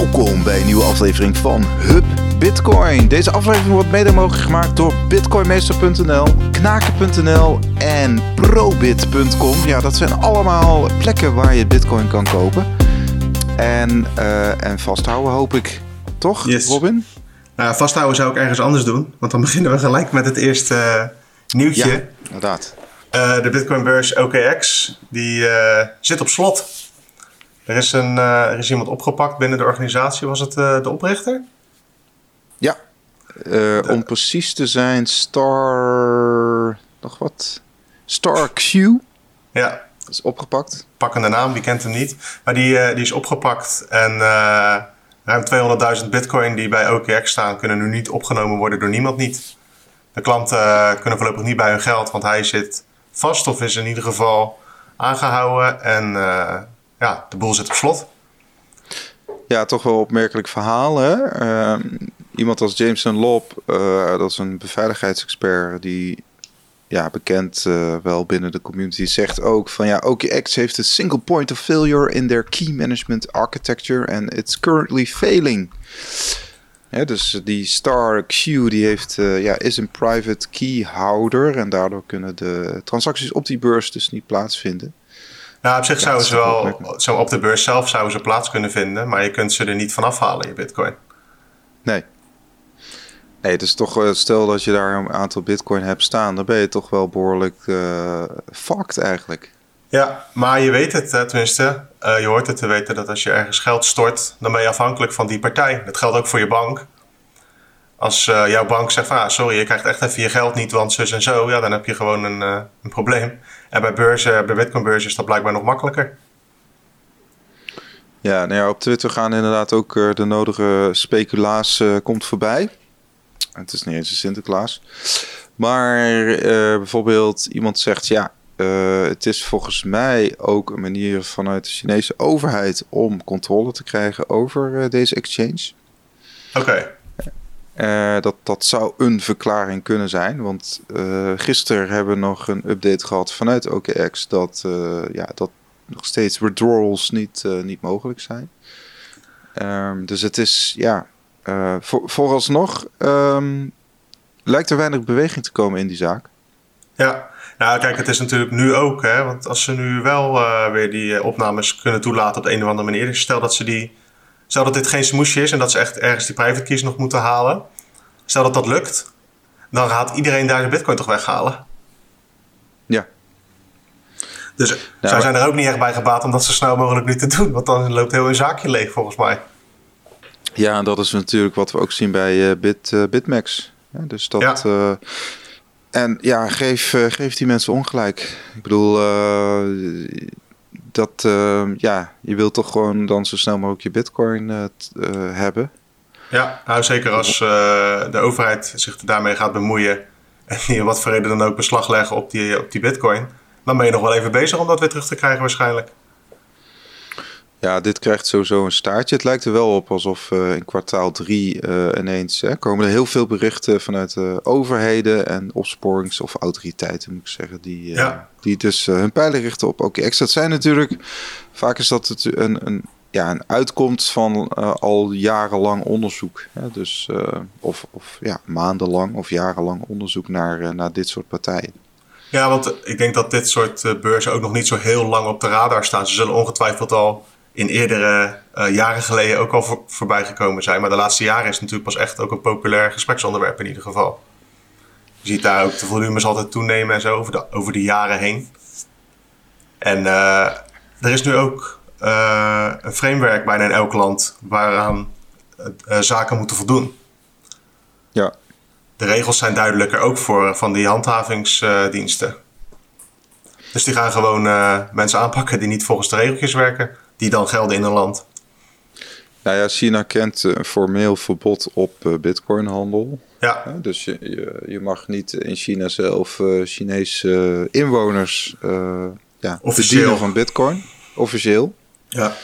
Welkom bij een nieuwe aflevering van Hub Bitcoin. Deze aflevering wordt mede mogelijk gemaakt door bitcoinmeester.nl, knaken.nl en probit.com. Ja, dat zijn allemaal plekken waar je bitcoin kan kopen. En, uh, en vasthouden hoop ik. Toch, Yes. Robin? Nou, vasthouden zou ik ergens anders doen. Want dan beginnen we gelijk met het eerste eh, nieuwtje. Ja, inderdaad. Eh, de Bitcoinbeurs OKX die eh, zit op slot. Er is, een, eh, er is iemand opgepakt binnen de organisatie. Was het eh, de oprichter? Ja, Eh, om precies te zijn, Star... Nog wat? Star Q Ja, is opgepakt. pakkende naam, wie kent hem niet. Maar die, die is opgepakt en ruim 200.000 bitcoin die bij OKX staan... kunnen nu niet opgenomen worden door niemand niet. De klanten kunnen voorlopig niet bij hun geld, want hij zit vast... of is in ieder geval aangehouden en ja, de boel zit op slot. Ja, toch wel opmerkelijk verhaal. Hè? Ehm, iemand als Jameson Lob, eh, dat is een beveiligheidsexpert die ja, bekend eh, wel binnen de community, zegt ook van ja, OKX heeft een single point of failure in their key management architecture and it's currently failing. Dus die Star Q die heeft, eh, ja, is een private key houder en daardoor kunnen de transacties op die beurs dus niet plaatsvinden. Nou, op zich zouden ze is wel, zo op de beurs zelf zouden ze plaats kunnen vinden, maar je kunt ze er niet van afhalen, je bitcoin. Nee. Nee, dus toch, eh, stel dat je daar een aantal bitcoin hebt staan, dan ben je toch wel behoorlijk eh fucked eigenlijk. Ja, maar je weet het, tenminste, eh, je hoort het te weten dat als je ergens geld stort, dan ben je afhankelijk van die partij. Dat geldt ook voor je bank. Als eh, jouw bank zegt van, ah, sorry, je krijgt echt even je geld niet, want zus en zo, ja, dan heb je gewoon een, eh, een probleem. En bij beurzen, bij bitcoinbeurzen is dat blijkbaar nog makkelijker. Ja, nou ja, op Twitter gaan inderdaad ook eh, de nodige speculaas komt voorbij. Het is niet eens een Sinterklaas. Maar bijvoorbeeld iemand zegt, ja, het is volgens mij ook een manier vanuit de Chinese overheid om controle te krijgen over deze exchange. Oké, Eh, dat, dat zou een verklaring kunnen zijn. Want eh gisteren hebben we nog een update gehad vanuit OKX dat, eh, ja, dat nog steeds withdrawals niet, niet mogelijk zijn. Ehm, dus het is, ja, voor, vooralsnog ehm, lijkt er weinig beweging te komen in die zaak. ja. Nou, kijk, het is natuurlijk nu ook, hè, want als ze nu wel weer die opnames kunnen toelaten op een of andere manier, stel dat ze die, stel dat dit geen smoesje is en dat ze echt ergens die private keys nog moeten halen, stel dat dat lukt, dan gaat iedereen daar zijn bitcoin toch weghalen. Ja. Dus zij maar- zijn er ook niet echt bij gebaat om dat zo snel mogelijk nu te doen, want dan loopt heel hun zaakje leeg volgens mij. Ja, en dat is natuurlijk wat we ook zien bij eh, Bit, eh, Bitmax. Ja, dus dat. Ja. eh, en ja, geef, geef die mensen ongelijk. Ik bedoel, dat eh, ja, je wilt toch gewoon dan zo snel mogelijk je Bitcoin eh, eh, hebben. Ja, nou zeker als eh, de overheid zich daarmee gaat bemoeien en om wat voor reden dan ook beslag leggen op die, op die bitcoin, dan ben je nog wel even bezig om dat weer terug te krijgen waarschijnlijk. Ja, dit krijgt sowieso een staartje. Het lijkt er wel op alsof eh, in kwartaal 3 ineens hè, komen er heel veel berichten vanuit de overheden en opsporings- of autoriteiten, moet ik zeggen, die, eh, Ja. die dus eh, hun pijlen richten op OKX. Dat zijn natuurlijk, vaak is dat het een, een, ja, een uitkomst van eh, al jarenlang onderzoek. Hè? Dus, eh, of, of ja, maandenlang of jarenlang onderzoek naar, eh, naar dit soort partijen. Ja, want ik denk dat dit soort eh, beurzen ook nog niet zo heel lang op de radar staan. Ze zullen ongetwijfeld al in eerdere eh, jaren geleden ook al voor, voorbij gekomen zijn. Maar de laatste jaren is het natuurlijk pas echt ook een populair gespreksonderwerp in ieder geval. Je ziet daar ook de volumes altijd toenemen en zo over de, over de jaren heen. En eh, er is nu ook eh, een framework bijna in elk land waaraan zaken moeten voldoen. Ja, De regels zijn duidelijker ook voor van die handhavingsdiensten. dus die gaan gewoon mensen aanpakken die niet volgens de regeltjes werken, die dan gelden in een land. nou ja, China kent eh, een formeel verbod op eh, bitcoinhandel. Ja, Ja, dus je, je, je mag niet in China zelf eh, Chinese eh, inwoners eh ja, Officieel. bedienen van bitcoin. Officieel. ja.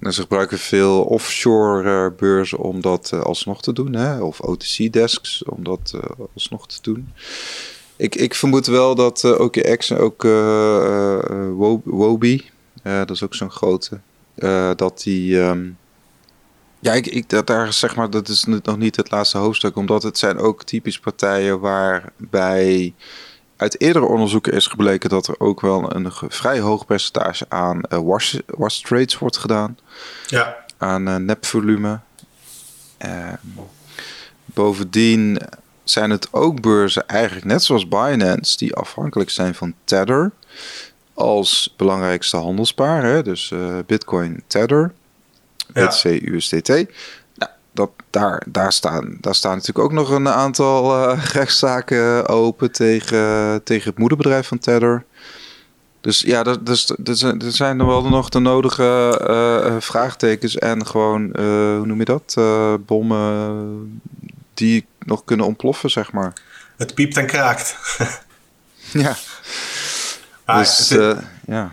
En ze gebruiken veel offshore eh, beurzen om dat eh, alsnog te doen. Hè? Of OTC-desks om dat eh, alsnog te doen. Ik, ik vermoed wel dat eh OKX en ook eh, eh, Wo- Wobi, eh, dat is ook zo'n grote, eh, dat die... ehm, Ja, ik, ik, dat, daar, zeg maar, dat is nog niet het laatste hoofdstuk, omdat het zijn ook typisch partijen waarbij uit eerdere onderzoeken is gebleken dat er ook wel een vrij hoog percentage aan uh, wash, wash trades wordt gedaan. Ja. Aan uh, nepvolume. Uh, bovendien zijn het ook beurzen eigenlijk net zoals Binance die afhankelijk zijn van Tether als belangrijkste handelspaar. Hè? Dus uh, Bitcoin Tether, BTC USDT. Nou, dat, daar, daar, staan, daar staan natuurlijk ook nog een aantal uh, rechtszaken open tegen, tegen het moederbedrijf van Tether. Dus ja, er, dus, er zijn er wel nog de nodige uh, vraagtekens en gewoon, hoe noem je dat? bommen die nog kunnen ontploffen, zeg maar. Het piept en kraakt. ja. Ah, dus, dit, ja.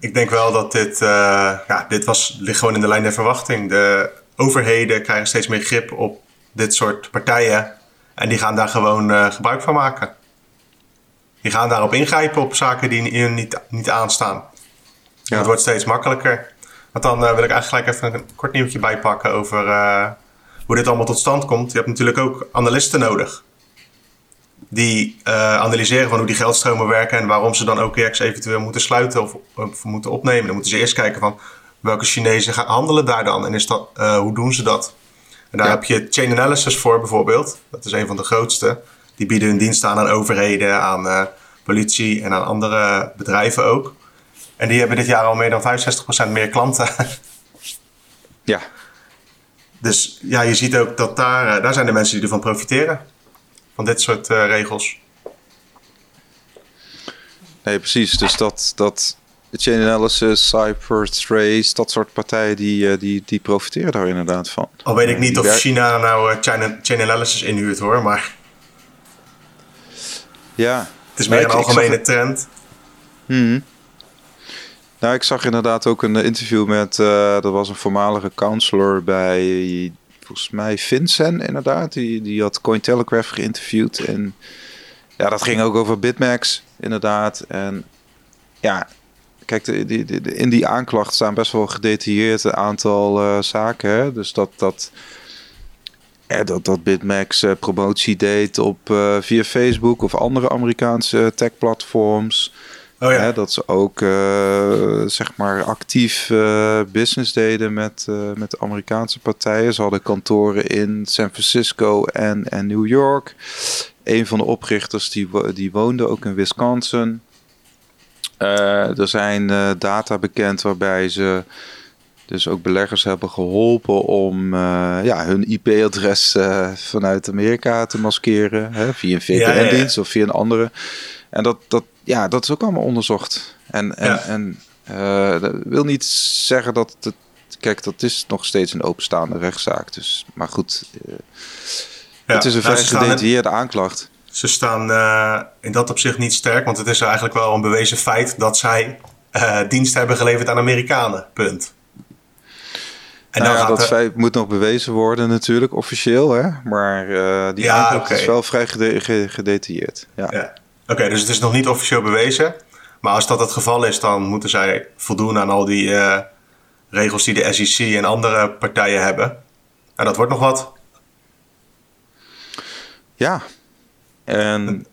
Ik denk wel dat dit, uh, ja, dit was, ligt gewoon in de lijn der verwachting. De overheden krijgen steeds meer grip op dit soort partijen. En die gaan daar gewoon uh, gebruik van maken. Die gaan daarop ingrijpen op zaken die niet, niet aanstaan. Ja. Het wordt steeds makkelijker. Want dan uh, wil ik eigenlijk gelijk even een kort nieuwtje bijpakken over hoe dit allemaal tot stand komt. Je hebt natuurlijk ook analisten nodig. Die uh, analyseren van hoe die geldstromen werken en waarom ze dan OKX eventueel moeten sluiten of, of, moeten opnemen. Dan moeten ze eerst kijken van welke Chinezen gaan handelen daar dan en is dat, uh, hoe doen ze dat? En daar heb je Chain Analysis voor bijvoorbeeld. Dat is een van de grootste. Die bieden hun dienst aan aan overheden, aan uh, politie en aan andere bedrijven ook. En die hebben dit jaar al meer dan 65% meer klanten. ja, dus ja, je ziet ook dat daar, eh, daar zijn de mensen die ervan profiteren. Van dit soort uh, regels. Nee, precies. Dus dat, dat Chain Analysis, Cybertrace, dat soort partijen, die, uh, die, die profiteren daar inderdaad van. Al weet ik niet of China nou uh, Chain, Chain Analysis inhuurt hoor, maar... Ja. Het is meer een algemene trend. Hmm. Nou, ik zag inderdaad ook een interview met, uh, dat was een voormalige counselor bij, volgens mij Vincent inderdaad. Die, die had Cointelegraph geïnterviewd en ja, dat ging ook over Bitmax inderdaad. En ja, kijk, in die aanklacht staan best wel gedetailleerd een aantal uh, zaken. Hè? Dus dat, dat, dat, dat Bitmax uh, promotie deed op, via Facebook of andere Amerikaanse tech-platforms. Oh ja. Hè, dat ze ook uh, zeg maar actief uh, business deden met, uh, met Amerikaanse partijen. Ze hadden kantoren in San Francisco en, en New York. Een van de oprichters die, die woonde ook in Wisconsin. er zijn data bekend waarbij ze dus ook beleggers hebben geholpen om ja, hun IP-adres vanuit Amerika te maskeren. Hè, via een VPN-dienst ja, ja, of via een andere. En dat, dat, ja, dat is ook allemaal onderzocht. En, en, en uh, dat wil niet zeggen dat het. Kijk, dat is nog steeds een openstaande rechtszaak. Dus, maar goed, uh, ja, het is een nou, vrij gedetailleerde aanklacht. Ze staan uh, in dat opzicht niet sterk, want het is eigenlijk wel een bewezen feit dat zij dienst hebben geleverd aan Amerikanen. Punt. En nou ja, dat feit moet nog bewezen worden natuurlijk, officieel. Hè? Maar die ja, aanklacht okay. is wel vrij gedetailleerd. Ja. Oké, dus het is nog niet officieel bewezen. Maar als dat het geval is, dan moeten zij voldoen aan al die uh, regels die de SEC en andere partijen hebben. En dat wordt nog wat. Ja. En,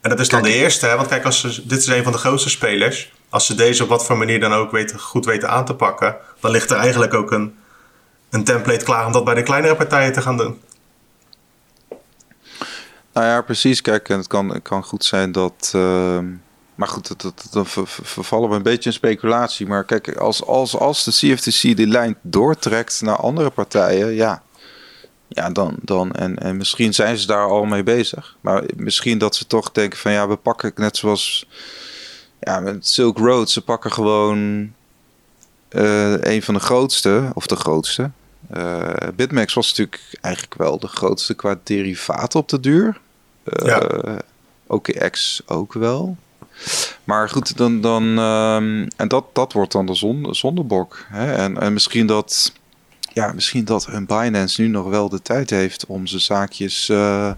en dat is dan de eerste, hè? want kijk, als ze, dit is een van de grootste spelers. Als ze deze op wat voor manier dan ook weten, goed weten aan te pakken, dan ligt er eigenlijk ook een, een template klaar om dat bij de kleinere partijen te gaan doen. Nou ja, precies. Kijk, en het kan, kan goed zijn dat. Uh, maar goed, dan vervallen we een beetje in speculatie. Maar kijk, als, als, als de CFTC die lijn doortrekt naar andere partijen, ja. Ja, dan. dan en, en misschien zijn ze daar al mee bezig. Maar misschien dat ze toch denken: van ja, we pakken net zoals. Ja, met Silk Road, ze pakken gewoon. Uh, een van de grootste, of de grootste, uh, Bitmax was natuurlijk eigenlijk wel de grootste qua derivaat op de duur. Uh, ja. OKX ook wel. Maar goed, dan, dan um, en dat, dat wordt dan de zon, zondebok. Hè? En, en misschien dat, ja, misschien dat een Binance nu nog wel de tijd heeft om zijn zaakjes uh,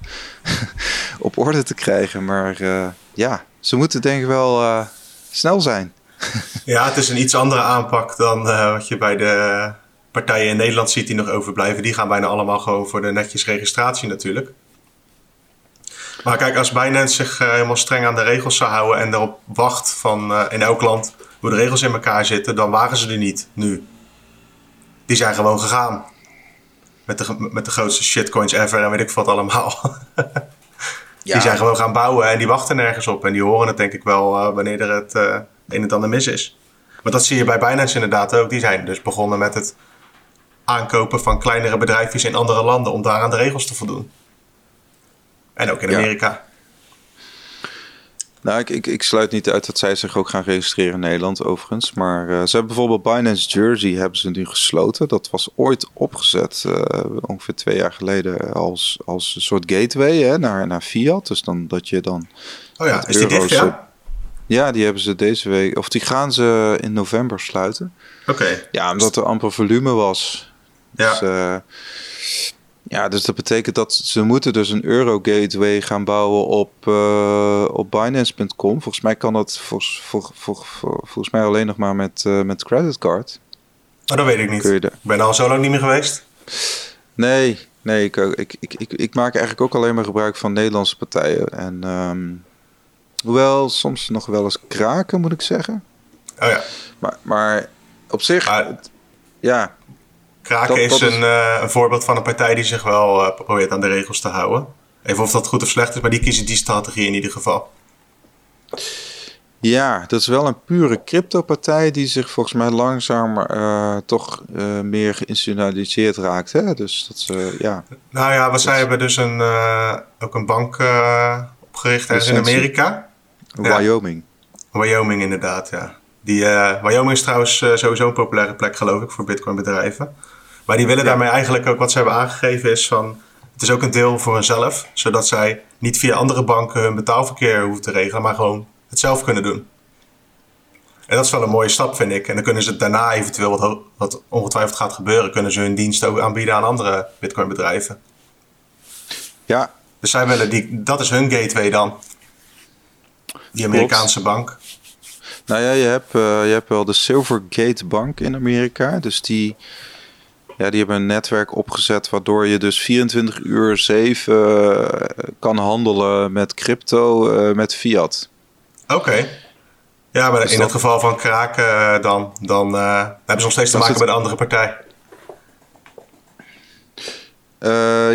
op orde te krijgen. Maar uh, ja, ze moeten denk ik wel snel zijn. ja, het is een iets andere aanpak dan wat je bij de partijen in Nederland ziet die nog overblijven, die gaan bijna allemaal gewoon voor de netjes registratie natuurlijk. Maar kijk, als Binance zich uh, helemaal streng aan de regels zou houden en erop wacht van uh, in elk land hoe de regels in elkaar zitten, dan waren ze er niet nu. Die zijn gewoon gegaan. Met de, met de grootste shitcoins ever en weet ik wat allemaal. ja. Die zijn gewoon gaan bouwen en die wachten nergens op. En die horen het denk ik wel uh, wanneer er het een en ander mis is. Maar dat zie je bij Binance inderdaad ook. Die zijn dus begonnen met het aankopen van kleinere bedrijfjes in andere landen om daar aan de regels te voldoen. En ook in Amerika. Nou, ik, ik, ik, sluit niet uit dat zij zich ook gaan registreren in Nederland, overigens. Maar uh, ze hebben bijvoorbeeld Binance Jersey hebben ze nu gesloten. Dat was ooit opgezet, uh, ongeveer twee jaar geleden, als, als een soort gateway hè, naar, naar Fiat. Dus dan dat je dan. Oh ja, is die dicht, ja? Ja, die hebben ze deze week, of die gaan ze in november sluiten. Oké. Okay. Ja, omdat er amper volume was. Ja. Dus, uh, ja, dus dat betekent dat ze moeten dus een euro gateway gaan bouwen op, uh, op Binance.com. Volgens mij kan dat volgens, vol, vol, vol, volgens mij alleen nog maar met, uh, met creditcard. Oh, dat weet ik niet. Ik ben al zo lang niet meer geweest. Nee, nee ik, ik, ik, ik, ik maak eigenlijk ook alleen maar gebruik van Nederlandse partijen. En um, hoewel soms nog wel eens kraken, moet ik zeggen. Oh ja. Maar, maar op zich, maar, ja, Kraken is. Een, uh, een, voorbeeld van een partij die zich wel uh, probeert aan de regels te houden. Even of dat goed of slecht is, maar die kiezen die strategie in ieder geval. Ja, dat is wel een pure crypto-partij die zich volgens mij langzaam uh, toch meer geïnstitutionaliseerd raakt. Hè? Dus dat ze, ja. Nou ja, zij hebben dus een, ook een bank opgericht ergens in Amerika. Wyoming. Ja. Wyoming inderdaad, ja. Die, Wyoming is trouwens sowieso een populaire plek geloof ik voor bitcoin bedrijven. Maar die willen daarmee eigenlijk ook wat ze hebben aangegeven is van... Het is ook een deel voor hunzelf, zodat zij niet via andere banken hun betaalverkeer hoeven te regelen, maar gewoon het zelf kunnen doen. En dat is wel een mooie stap, vind ik. En dan kunnen ze daarna eventueel, wat, wat ongetwijfeld gaat gebeuren, kunnen ze hun dienst ook aanbieden aan andere Bitcoin-bedrijven. Ja. Dus zij willen die, dat is hun gateway dan. Die Amerikaanse Klopt. bank. Nou ja, je hebt, uh, je hebt wel de Silvergate Bank in Amerika. Dus die, ja, die hebben een netwerk opgezet waardoor je dus 24 uur 7 uh, kan handelen met crypto, uh, met fiat. Oké. Okay. Ja, maar dus in dat... het geval van kraken uh, dan, dan hebben ze nog steeds te maken het... met een andere partij.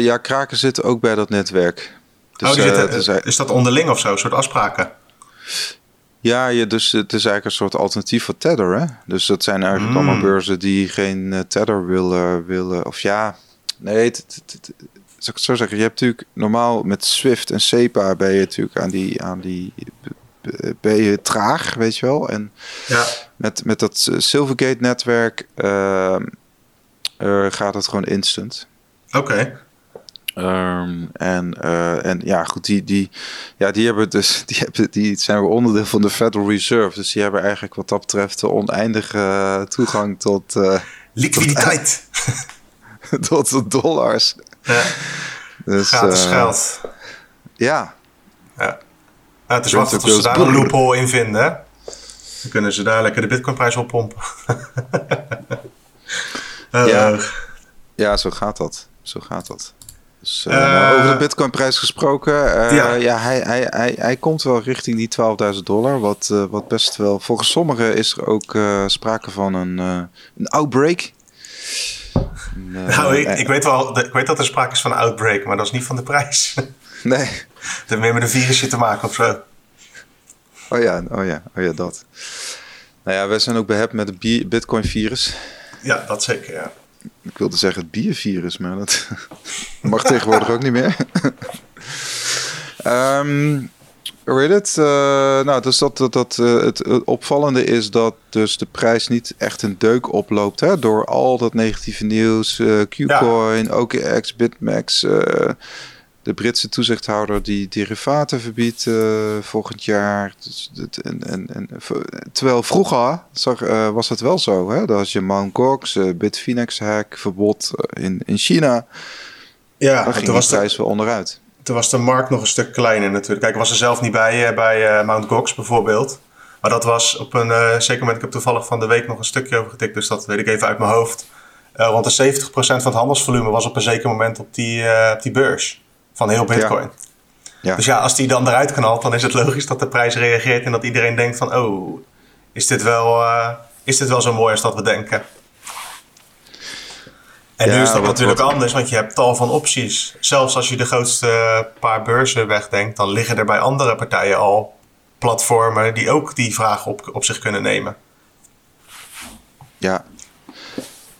ja, kraken zitten ook bij dat netwerk. Dus, oh, zitten, is, is dat onderling of zo, een soort afspraken? Ja, je, dus het is eigenlijk een soort alternatief voor Tether. Hè? Dus dat zijn eigenlijk mm. allemaal beurzen die geen uh, Tether willen, willen. Of ja, nee, het, het, het, zou ik zo zeggen. Je hebt natuurlijk normaal met Swift en SEPA ben je natuurlijk aan die, aan die ben je traag, weet je wel. En ja. met, met dat Silvergate-netwerk uh, gaat het gewoon instant. Oké. Okay. Um, en, uh, en ja, goed, die, die, ja, die hebben dus, die, hebben, die zijn weer onderdeel van de Federal Reserve. Dus die hebben eigenlijk wat dat betreft de oneindige toegang tot. Uh, Liquiditeit. Tot, tot de dollars. Ja. Dus, Gratis uh, geld. Ja. ja. ja het is wachten tot ze daar een loophole in vinden. Hè? Dan kunnen ze daar lekker de bitcoinprijs oppompen. ja. ja, zo gaat dat. Zo gaat dat. Dus, uh, uh, over de Bitcoin-prijs gesproken. Uh, ja, ja hij, hij, hij, hij komt wel richting die 12.000 dollar. Wat, wat best wel. Volgens sommigen is er ook sprake van een, een outbreak. nou, ik, ik, weet wel, ik weet dat er sprake is van een outbreak, maar dat is niet van de prijs. nee. Dat heeft meer met een virusje te maken of zo. Oh ja, oh ja, oh ja, dat. Nou ja, wij zijn ook behept met het Bitcoin-virus. Ja, dat zeker, ja. Ik wilde zeggen het biervirus, maar dat mag tegenwoordig ook niet meer. um, hoe heet het? Uh, nou, dus dat, dat, dat, uh, het, opvallende is dat dus de prijs niet echt een deuk oploopt. Hè, door al dat negatieve nieuws. Uh, Qcoin, ja. OKX, Bitmax de Britse toezichthouder die derivaten verbiedt uh, volgend jaar. Dus, en, en, en, terwijl vroeger zag, uh, was het wel zo, hè? dat als je Mt. Gox, uh, Bitfinex hack verbod in, in China, ja, ging toen was de prijs wel onderuit. Toen was de markt nog een stuk kleiner natuurlijk. Kijk, ik was er zelf niet bij, bij Mt. Gox bijvoorbeeld. Maar dat was op een zeker moment, ik heb toevallig van de week nog een stukje over getikt, dus dat weet ik even uit mijn hoofd. rond de 70% van het handelsvolume was op een zeker moment op die, op die beurs van heel Bitcoin. Ja. Dus ja, als die dan eruit knalt, dan is het logisch dat de prijs reageert en dat iedereen denkt van, oh, is dit wel, uh, is dit wel zo mooi als dat we denken? En nu is dat natuurlijk anders, want je hebt tal van opties. Zelfs als je de grootste paar beurzen wegdenkt, dan liggen er bij andere partijen al platformen die ook die vraag op, op zich kunnen nemen. Ja,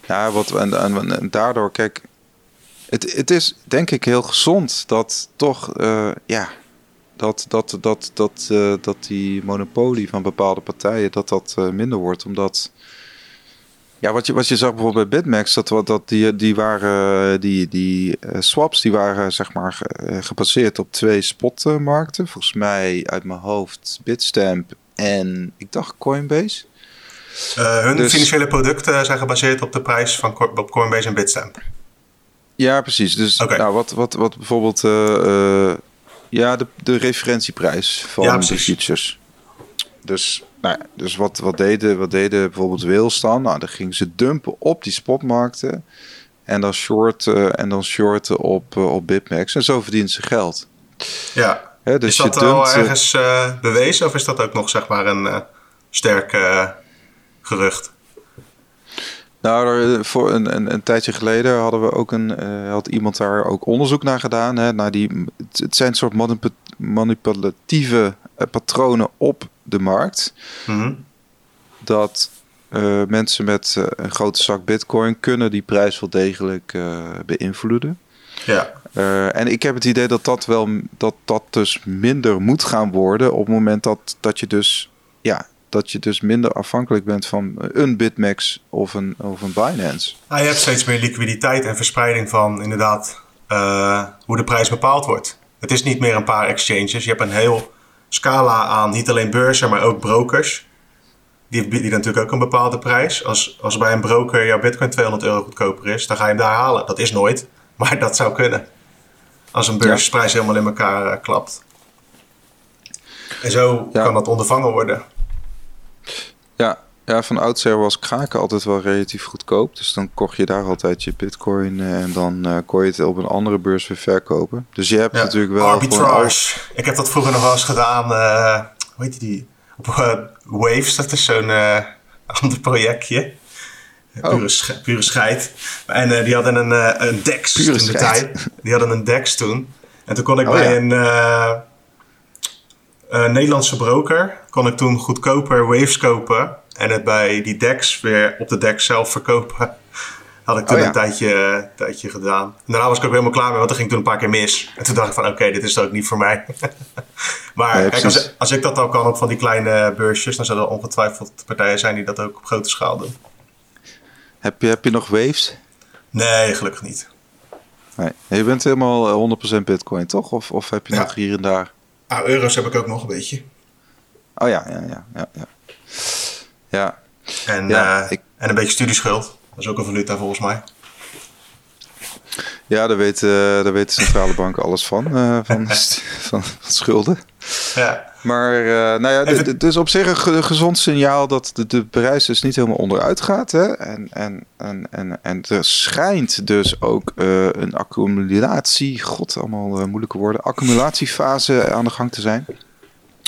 ja wat, en, en, en daardoor, kijk, het, het is denk ik heel gezond dat toch, uh, ja, dat, dat, dat, dat, uh, dat die monopolie van bepaalde partijen, dat dat uh, minder wordt. Omdat, ja, wat je, wat je zag bijvoorbeeld bij Bitmax, dat, dat die, die waren, die, die swaps, die waren zeg maar gebaseerd op twee spotmarkten. Volgens mij uit mijn hoofd Bitstamp en ik dacht Coinbase. hun dus, financiële producten zijn gebaseerd op de prijs van op Coinbase en Bitstamp. Ja, precies. Dus nou, wat, wat, wat bijvoorbeeld uh, ja, de, de referentieprijs van ja, de futures. Dus, nou, dus wat, wat, deden, wat deden bijvoorbeeld Wales dan? Nou, dan gingen ze dumpen op die spotmarkten en dan shorten, en dan shorten op, uh, op Bitmax. En zo verdienen ze geld. Ja. Dus is dat je al ergens uh, bewezen of is dat ook nog zeg maar een sterk gerucht? Nou, voor een, een, een, tijdje geleden hadden we ook een, uh, had iemand daar ook onderzoek naar gedaan. Hè, naar die, het, zijn soort manipulatieve uh, patronen op de markt. Mhm. Dat uh, mensen met een grote zak bitcoin kunnen die prijs wel degelijk beïnvloeden. Ja. en ik heb het idee dat dat wel dat dat dus minder moet gaan worden op het moment dat, dat je dus ja, dat je dus minder afhankelijk bent van een Bitmax of een, of een Binance. Nou, je hebt steeds meer liquiditeit en verspreiding van inderdaad uh, hoe de prijs bepaald wordt. Het is niet meer een paar exchanges. Je hebt een heel scala aan niet alleen beurzen, maar ook brokers. Die bieden natuurlijk ook een bepaalde prijs. Als, als bij een broker jouw bitcoin 200 euro goedkoper is, dan ga je hem daar halen. Dat is nooit, maar dat zou kunnen. Als een beursprijs helemaal in elkaar uh, klapt. En zo kan dat ondervangen worden. Ja, ja, van oudsher was kraken altijd wel relatief goedkoop. Dus dan kocht je daar altijd je bitcoin eh, en dan uh, kon je het op een andere beurs weer verkopen. Dus je hebt natuurlijk wel... Arbitrage. Ik heb dat vroeger nog wel eens gedaan. Uh, hoe heet die? Op Waves, dat is zo'n ander projectje. Oh. Pure, pure scheid. En die hadden een, een DEX pure in de tijd. Die hadden een DEX toen. En toen kon ik oh, bij een Nederlandse broker kon ik toen goedkoper waves kopen en het bij die DEX weer op de DEX zelf verkopen. Had ik toen oh een tijdje, tijdje gedaan. En daarna was ik ook helemaal klaar mee, want dat ging toen een paar keer mis. En toen dacht ik van, oké, dit is ook niet voor mij. maar kijk, als, als, ik dat al kan op van die kleine beursjes, dan zullen er ongetwijfeld partijen zijn die dat ook op grote schaal doen. Heb je, heb je nog waves? Nee, gelukkig niet. Nee. Je bent helemaal 100% bitcoin, toch? Of, of heb je nog hier en daar? Ah, euro's heb ik ook nog een beetje. Oh ja, ja, ja. ja, ja. ja. En, ja, uh, en een beetje studieschuld. Dat is ook een valuta volgens mij. Ja, daar weten, uh, daar weten centrale banken alles van, uh, van, van, schulden. Ja. Maar uh, nou ja, het is op zich een gezond signaal dat de, de prijs dus niet helemaal onderuit gaat. Hè? En, en, en, en, en er schijnt dus ook uh, een accumulatie, god, allemaal uh, moeilijke woorden, accumulatiefase aan de gang te zijn.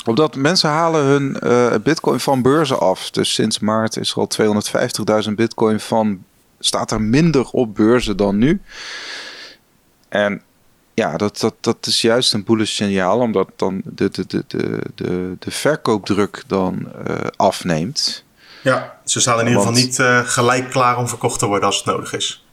Omdat mensen halen hun bitcoin van beurzen af. Dus sinds maart is er al 250.000 bitcoin van, staat er minder op beurzen dan nu. En ja, dat, dat, dat is juist een bullish signaal, omdat dan de, de, de, de, de, de verkoopdruk dan uh, afneemt. Ja, ze staan in ieder geval niet uh, gelijk klaar om verkocht te worden als het nodig is.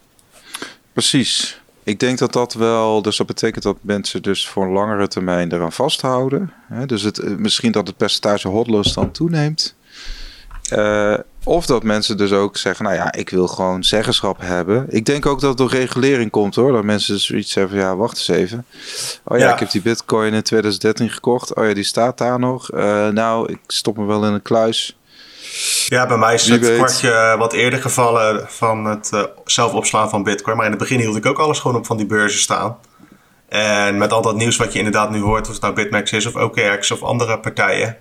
Precies. Ik denk dat dat wel, dus dat betekent dat mensen dus voor een langere termijn eraan vasthouden. Hè? Dus het, eh, misschien dat het percentage hotloss dan toeneemt. Uh, of dat mensen dus ook zeggen, nou ja, ik wil gewoon zeggenschap hebben. Ik denk ook dat het door regulering komt hoor. Dat mensen dus zoiets hebben ja, wacht eens even. Oh ja, ik heb die bitcoin in 2013 gekocht. Oh ja, die staat daar nog. Uh, nou, ik stop me wel in een kluis. Ja, bij mij is Wie het weet. kwartje wat eerder gevallen van het uh, zelf opslaan van bitcoin. Maar in het begin hield ik ook alles gewoon op van die beurzen staan. En met al dat nieuws wat je inderdaad nu hoort, of het nou Bitmax is of OKX of andere partijen,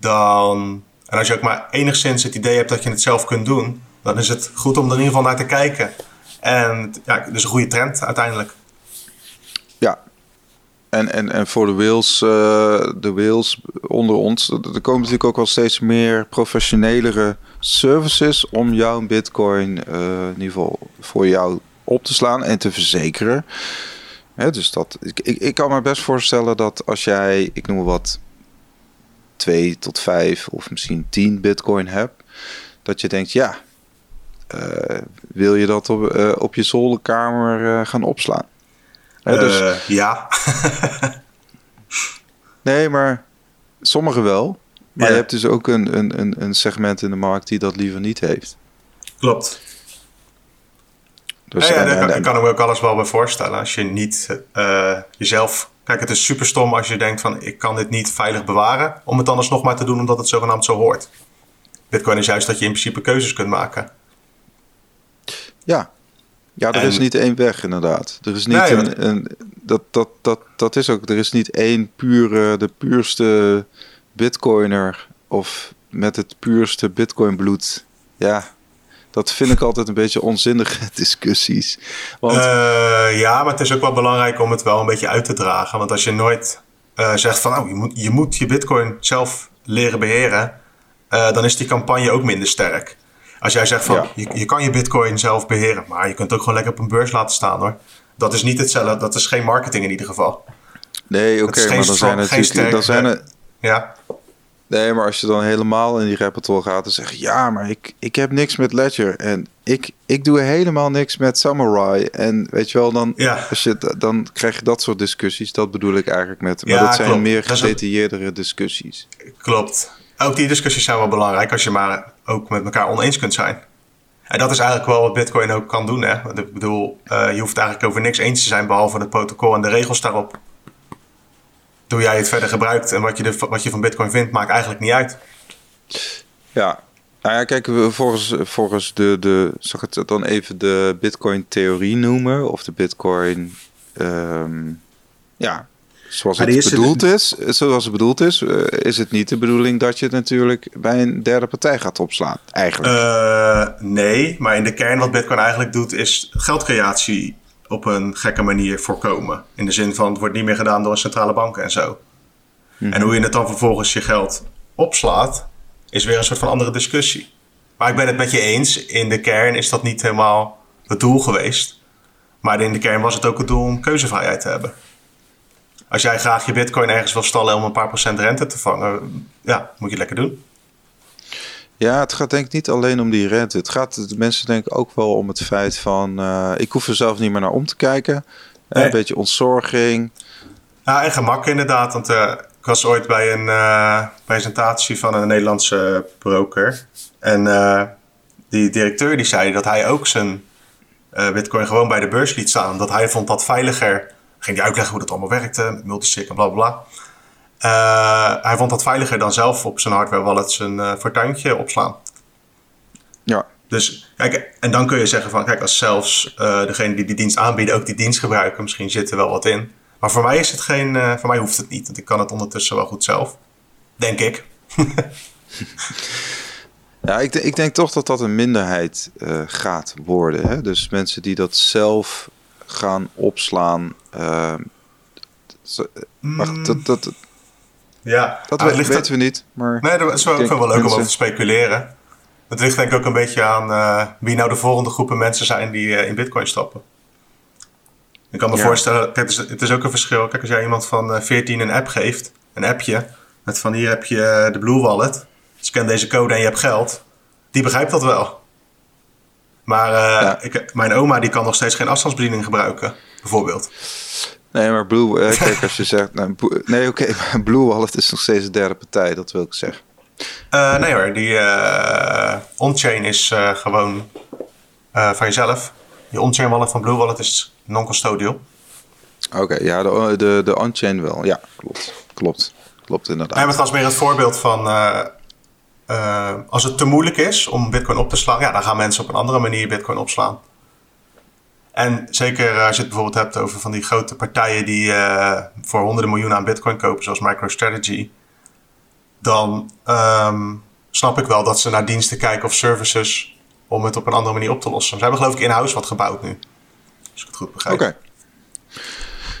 dan en als je ook maar enigszins het idee hebt dat je het zelf kunt doen, dan is het goed om er in ieder geval naar te kijken. En ja, dus een goede trend uiteindelijk. Ja, en, en, en voor de whales, uh, de whales onder ons, er komen natuurlijk ook wel steeds meer professionelere services om jouw bitcoin uh, voor jou op te slaan en te verzekeren. Hè, dus dat, ik, ik, ik kan me best voorstellen dat als jij, ik noem wat, 2 tot 5 of misschien 10 bitcoin hebt, dat je denkt, ja, uh, wil je dat op, uh, op je zolderkamer uh, gaan opslaan? Dus, ja. nee, maar sommigen wel. Maar ja. je hebt dus ook een, een, een segment in de markt die dat liever niet heeft. Klopt. Dus, ja, ja, daar kan, kan ik me ook alles wel bij voorstellen. Als je niet jezelf. Kijk, het is super stom als je denkt van ik kan dit niet veilig bewaren. Om het anders nog maar te doen omdat het zogenaamd zo hoort. Bitcoin is juist dat je in principe keuzes kunt maken. Ja, ja er en, is niet één weg inderdaad. Er is niet nee, een, een, dat, dat, dat, dat is ook. Er is niet één pure, de puurste bitcoiner of met het puurste bitcoin bloed. Ja, dat vind ik altijd een beetje onzinnige discussies. Want... Uh, ja, maar het is ook wel belangrijk om het wel een beetje uit te dragen. Want als je nooit uh, zegt van oh, je, moet, je moet je bitcoin zelf leren beheren, uh, dan is die campagne ook minder sterk. Als jij zegt van ja. je, je kan je bitcoin zelf beheren, maar je kunt het ook gewoon lekker op een beurs laten staan hoor. Dat is niet hetzelfde, dat is geen marketing in ieder geval. Nee, oké, okay, maar dan zijn natuurlijk... Dan zijn er, ja. Nee, maar als je dan helemaal in die repertoire gaat en zegt... ja, maar ik, ik heb niks met Ledger en ik, ik doe helemaal niks met Samurai. En weet je wel, dan, ja. als je, dan krijg je dat soort discussies. Dat bedoel ik eigenlijk met... Maar ja, dat zijn klopt. meer gedetailleerdere discussies. Klopt. Ook die discussies zijn wel belangrijk als je maar ook met elkaar oneens kunt zijn. En dat is eigenlijk wel wat Bitcoin ook kan doen. Hè? Ik bedoel, uh, je hoeft eigenlijk over niks eens te zijn behalve het protocol en de regels daarop hoe jij het verder gebruikt en wat je, de, wat je van Bitcoin vindt, maakt eigenlijk niet uit. Ja, nou ja, kijk, volgens, volgens de, de, zag het dan even de Bitcoin-theorie noemen, of de Bitcoin, um, ja, zoals het bedoeld is, zoals het bedoeld is, uh, is het niet de bedoeling dat je het natuurlijk bij een derde partij gaat opslaan, eigenlijk. Uh, nee, maar in de kern wat Bitcoin eigenlijk doet, is geldcreatie op een gekke manier voorkomen. In de zin van het wordt niet meer gedaan door centrale banken en zo. Mm-hmm. En hoe je het dan vervolgens je geld opslaat, is weer een soort van andere discussie. Maar ik ben het met je eens, in de kern is dat niet helemaal het doel geweest. Maar in de kern was het ook het doel om keuzevrijheid te hebben. Als jij graag je bitcoin ergens wil stallen om een paar procent rente te vangen, ja, moet je lekker doen. Ja, het gaat denk ik niet alleen om die rente. Het gaat de mensen denk ik ook wel om het feit van... Uh, ik hoef er zelf niet meer naar om te kijken. Nee. Een beetje ontzorging. Ja, en gemak inderdaad. Want uh, ik was ooit bij een uh, presentatie van een Nederlandse broker. En die directeur die zei dat hij ook zijn bitcoin gewoon bij de beurs liet staan. Dat hij vond dat veiliger. Ging hij uitleggen hoe dat allemaal werkte. Multisig en bla bla hij vond dat veiliger dan zelf op zijn hardware wallet zijn uh, fortuintje opslaan. Ja. Dus kijk, en dan kun je zeggen van kijk, als zelfs uh, degene die die dienst aanbieden ook die dienst gebruiken, misschien zit er wel wat in. Maar voor mij is het geen, voor mij hoeft het niet, want ik kan het ondertussen wel goed zelf. Denk ik. ja, ik, ik, denk toch dat dat een minderheid gaat worden. Hè? Dus mensen die dat zelf gaan opslaan. maar dat, dat, ja, dat ah, weten we niet. Maar nee, dat is wel, wel leuk om over te speculeren. Het ligt denk ik ook een beetje aan uh, wie nou de volgende groepen mensen zijn die uh, in Bitcoin stappen. Ik kan me ja. voorstellen, kijk, het, is, het is ook een verschil. Kijk, als jij iemand van uh, 14 een app geeft, een appje, met van hier heb je de Blue Wallet, scan deze code en je hebt geld, die begrijpt dat wel. Maar ja. ik, mijn oma die kan nog steeds geen afstandsbediening gebruiken, bijvoorbeeld. Nee, maar Blue, eh, kijk, als je zegt. Nou, nee, oké, okay, Blue Wallet is nog steeds de derde partij, dat wil ik zeggen. Uh, nee hoor, die uh, on-chain is uh, gewoon van jezelf. Je on-chain wallet van Blue Wallet is non-custodial. Oké, okay, ja, de, de, de on-chain wel. Ja, klopt. Klopt. Klopt inderdaad. Nee, maar het was meer het voorbeeld van. als het te moeilijk is om Bitcoin op te slaan, ja, dan gaan mensen op een andere manier Bitcoin opslaan. En zeker als je het bijvoorbeeld hebt over van die grote partijen die uh, voor honderden miljoenen aan bitcoin kopen, zoals MicroStrategy, dan um, snap ik wel dat ze naar diensten kijken of services om het op een andere manier op te lossen. Ze hebben geloof ik in-house wat gebouwd nu. Als ik het goed begrijp. Oké.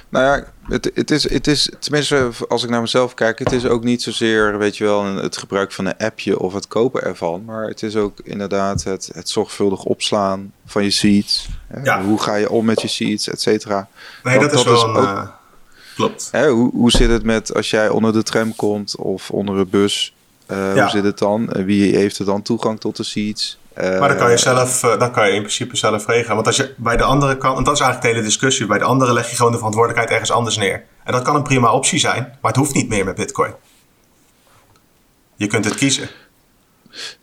Nou ja, het, het, is, het is, tenminste als ik naar mezelf kijk, het is ook niet zozeer, weet je wel, het gebruik van een appje of het kopen ervan. Maar het is ook inderdaad het, het zorgvuldig opslaan van je seeds. Ja. Hoe ga je om met je seeds, et cetera. Nee, dat, is wel een, ook, uh, klopt. Hè, hoe, hoe zit het met als jij onder de tram komt of onder een bus? Uh, ja. Hoe zit het dan? Wie heeft er dan toegang tot de seeds? Maar dan kan je eh, zelf, uh, dan kan je in principe zelf regelen. Want als je bij de andere kant, en dat is eigenlijk de hele discussie, bij de andere leg je gewoon de verantwoordelijkheid ergens anders neer. En dat kan een prima optie zijn, maar het hoeft niet meer met Bitcoin. Je kunt het kiezen.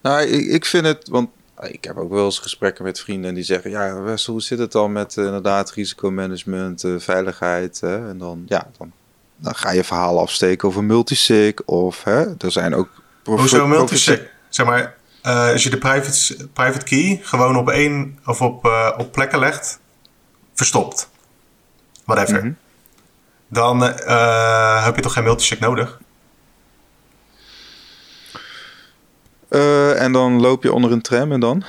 Nou, ik, ik vind het, want ik heb ook wel eens gesprekken met vrienden die zeggen: Ja, Wessel, hoe zit het dan met uh, inderdaad risicomanagement, uh, veiligheid? Hè? En dan, ja, dan, dan ga je verhalen afsteken over multisig. Of hè, er zijn ook. Hoezo multisig? Zeg maar, uh, als je de private, private key gewoon op één of op, uh, op plekken legt, verstopt. Whatever. Mm -hmm. Dan uh, heb je toch geen multisig nodig? en dan loop je onder een tram en dan?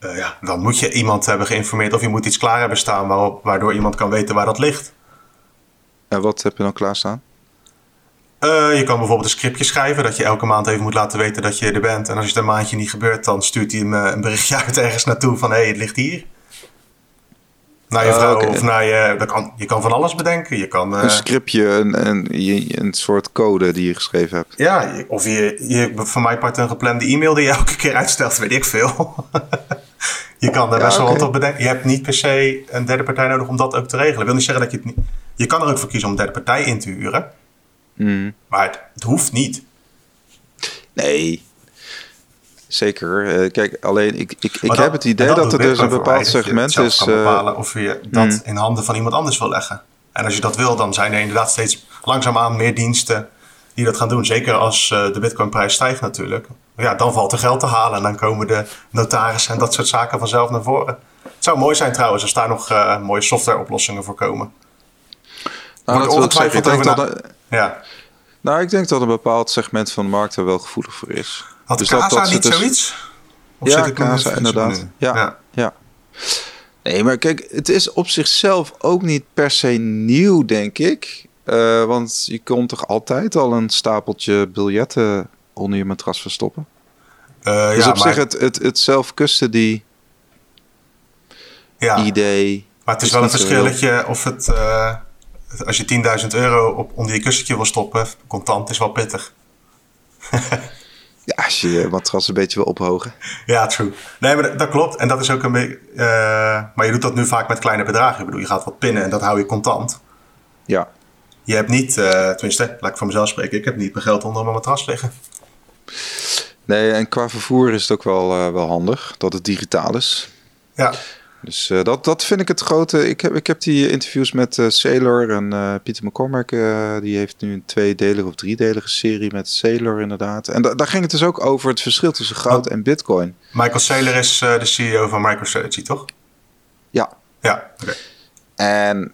ja, dan moet je iemand hebben geïnformeerd of je moet iets klaar hebben staan waarop, waardoor iemand kan weten waar dat ligt. En wat heb je dan klaarstaan? Uh, je kan bijvoorbeeld een scriptje schrijven dat je elke maand even moet laten weten dat je er bent. En als het een maandje niet gebeurt, dan stuurt hij hem uh, een berichtje uit ergens naartoe van hé, hey, het ligt hier. Naar je vrouw uh, okay. of naar je. Dat kan, je kan van alles bedenken. Je kan, een scriptje, een, een, een soort code die je geschreven hebt. Ja, of je, je van mij part een geplande e-mail die je elke keer uitstelt, weet ik veel. je kan er best wel okay. wat op bedenken. Je hebt niet per se een derde partij nodig om dat ook te regelen. Wil niet zeggen dat je het niet. Je kan er ook voor kiezen om een derde partij in te huren. Mm. Maar het, het, hoeft niet. Nee, zeker. Uh, kijk, alleen ik, ik, ik heb het idee dat, dat er dus een bepaald segment is. Kan bepalen of je dat mm. in handen van iemand anders wil leggen. En als je dat wil, dan zijn er inderdaad steeds langzaamaan meer diensten die dat gaan doen. Zeker als uh, de Bitcoinprijs stijgt natuurlijk. Ja, dan valt er geld te halen en dan komen de notarissen en dat soort zaken vanzelf naar voren. Het zou mooi zijn trouwens als daar nog uh, mooie softwareoplossingen voor komen. Nou, dat ongetwijfeld ik denk dat, ja. Nou, ik denk dat een bepaald segment van de markt er wel gevoelig voor is. Had dus Casa dat, dat niet dus... zoiets? Of ja, Casa inderdaad. Ja, ja, ja. Nee, maar kijk, het is op zichzelf ook niet per se nieuw, denk ik. Uh, want je kon toch altijd al een stapeltje biljetten onder je matras verstoppen? Uh, dus ja, op maar... zich het, het, het self-custody ja. idee... Maar het is, is wel een verschilletje of het... Uh als je 10.000 euro op, onder je kussentje wil stoppen, contant, is wel pittig. ja, als je je matras een beetje wil ophogen. Ja, true. Nee, maar dat, dat klopt. En dat is ook een beetje... Uh, maar je doet dat nu vaak met kleine bedragen. Ik bedoel, je gaat wat pinnen en dat hou je contant. Ja. Je hebt niet, uh, tenminste, laat ik voor mezelf spreken. Ik heb niet mijn geld onder mijn matras liggen. Nee, en qua vervoer is het ook wel, uh, wel handig dat het digitaal is. Ja. Dus uh, dat, dat vind ik het grote. Ik heb, ik heb die interviews met uh, Sailor en uh, Pieter McCormack. die heeft nu een tweedelige of driedelige serie met Sailor inderdaad. En da daar ging het dus ook over het verschil tussen goud oh. en bitcoin. Michael Saylor is de CEO van MicroStrategy, toch? Ja. Ja, oké. Okay. En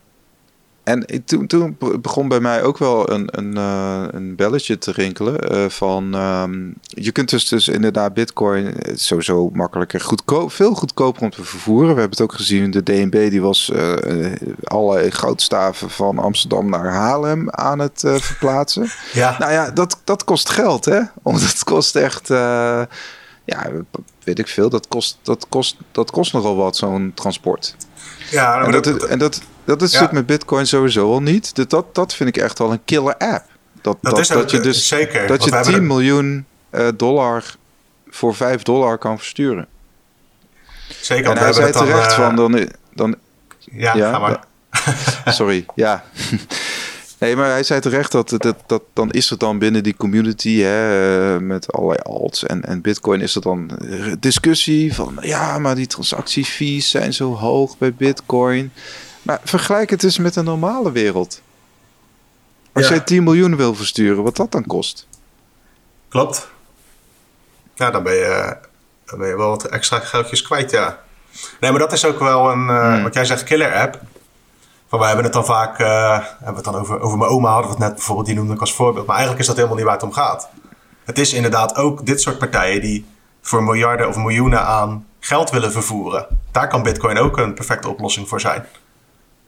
en toen, toen begon bij mij ook wel een, een, uh, een belletje te rinkelen. Uh, van um, je kunt dus, dus inderdaad Bitcoin sowieso makkelijker, goedkoop, veel goedkoper om te vervoeren. We hebben het ook gezien. De DNB die was uh, alle goudstaven van Amsterdam naar Haarlem aan het verplaatsen. Ja. Nou ja, dat, dat kost geld, hè? Want het kost echt. ja, weet ik veel. Dat kost, dat kost, dat kost nogal wat, zo'n transport. Ja, en dat, dat, en dat, dat is ja. natuurlijk met Bitcoin sowieso al niet. Dat, dat, dat vind ik echt wel een killer app. Dat, dat, dat, dat je dus zeker, dat je 10 er... miljoen uh, dollar voor 5 dollar kan versturen. Zeker. En hij zei terecht dan, uh... van dan, dan ja, ja, ga maar. sorry, ja. Nee, maar hij zei terecht dat, dat, dat dan is het dan binnen die community hè, met allerlei alts en, en bitcoin is er dan discussie van ja, maar die transactiefees zijn zo hoog bij bitcoin. Maar vergelijk het eens met een normale wereld. Als ja. jij 10 miljoen wil versturen, wat dat dan kost. Klopt. Ja, dan ben je, dan ben je wel wat extra geldjes kwijt, ja. Nee, maar dat is ook wel een, uh, hmm. wat jij zegt, killer app. Van, we hebben het dan vaak, uh, hebben we het dan over, over mijn oma hadden we het net bijvoorbeeld, die noemde ik als voorbeeld. Maar eigenlijk is dat helemaal niet waar het om gaat. Het is inderdaad ook dit soort partijen die voor miljarden of miljoenen aan geld willen vervoeren. Daar kan Bitcoin ook een perfecte oplossing voor zijn.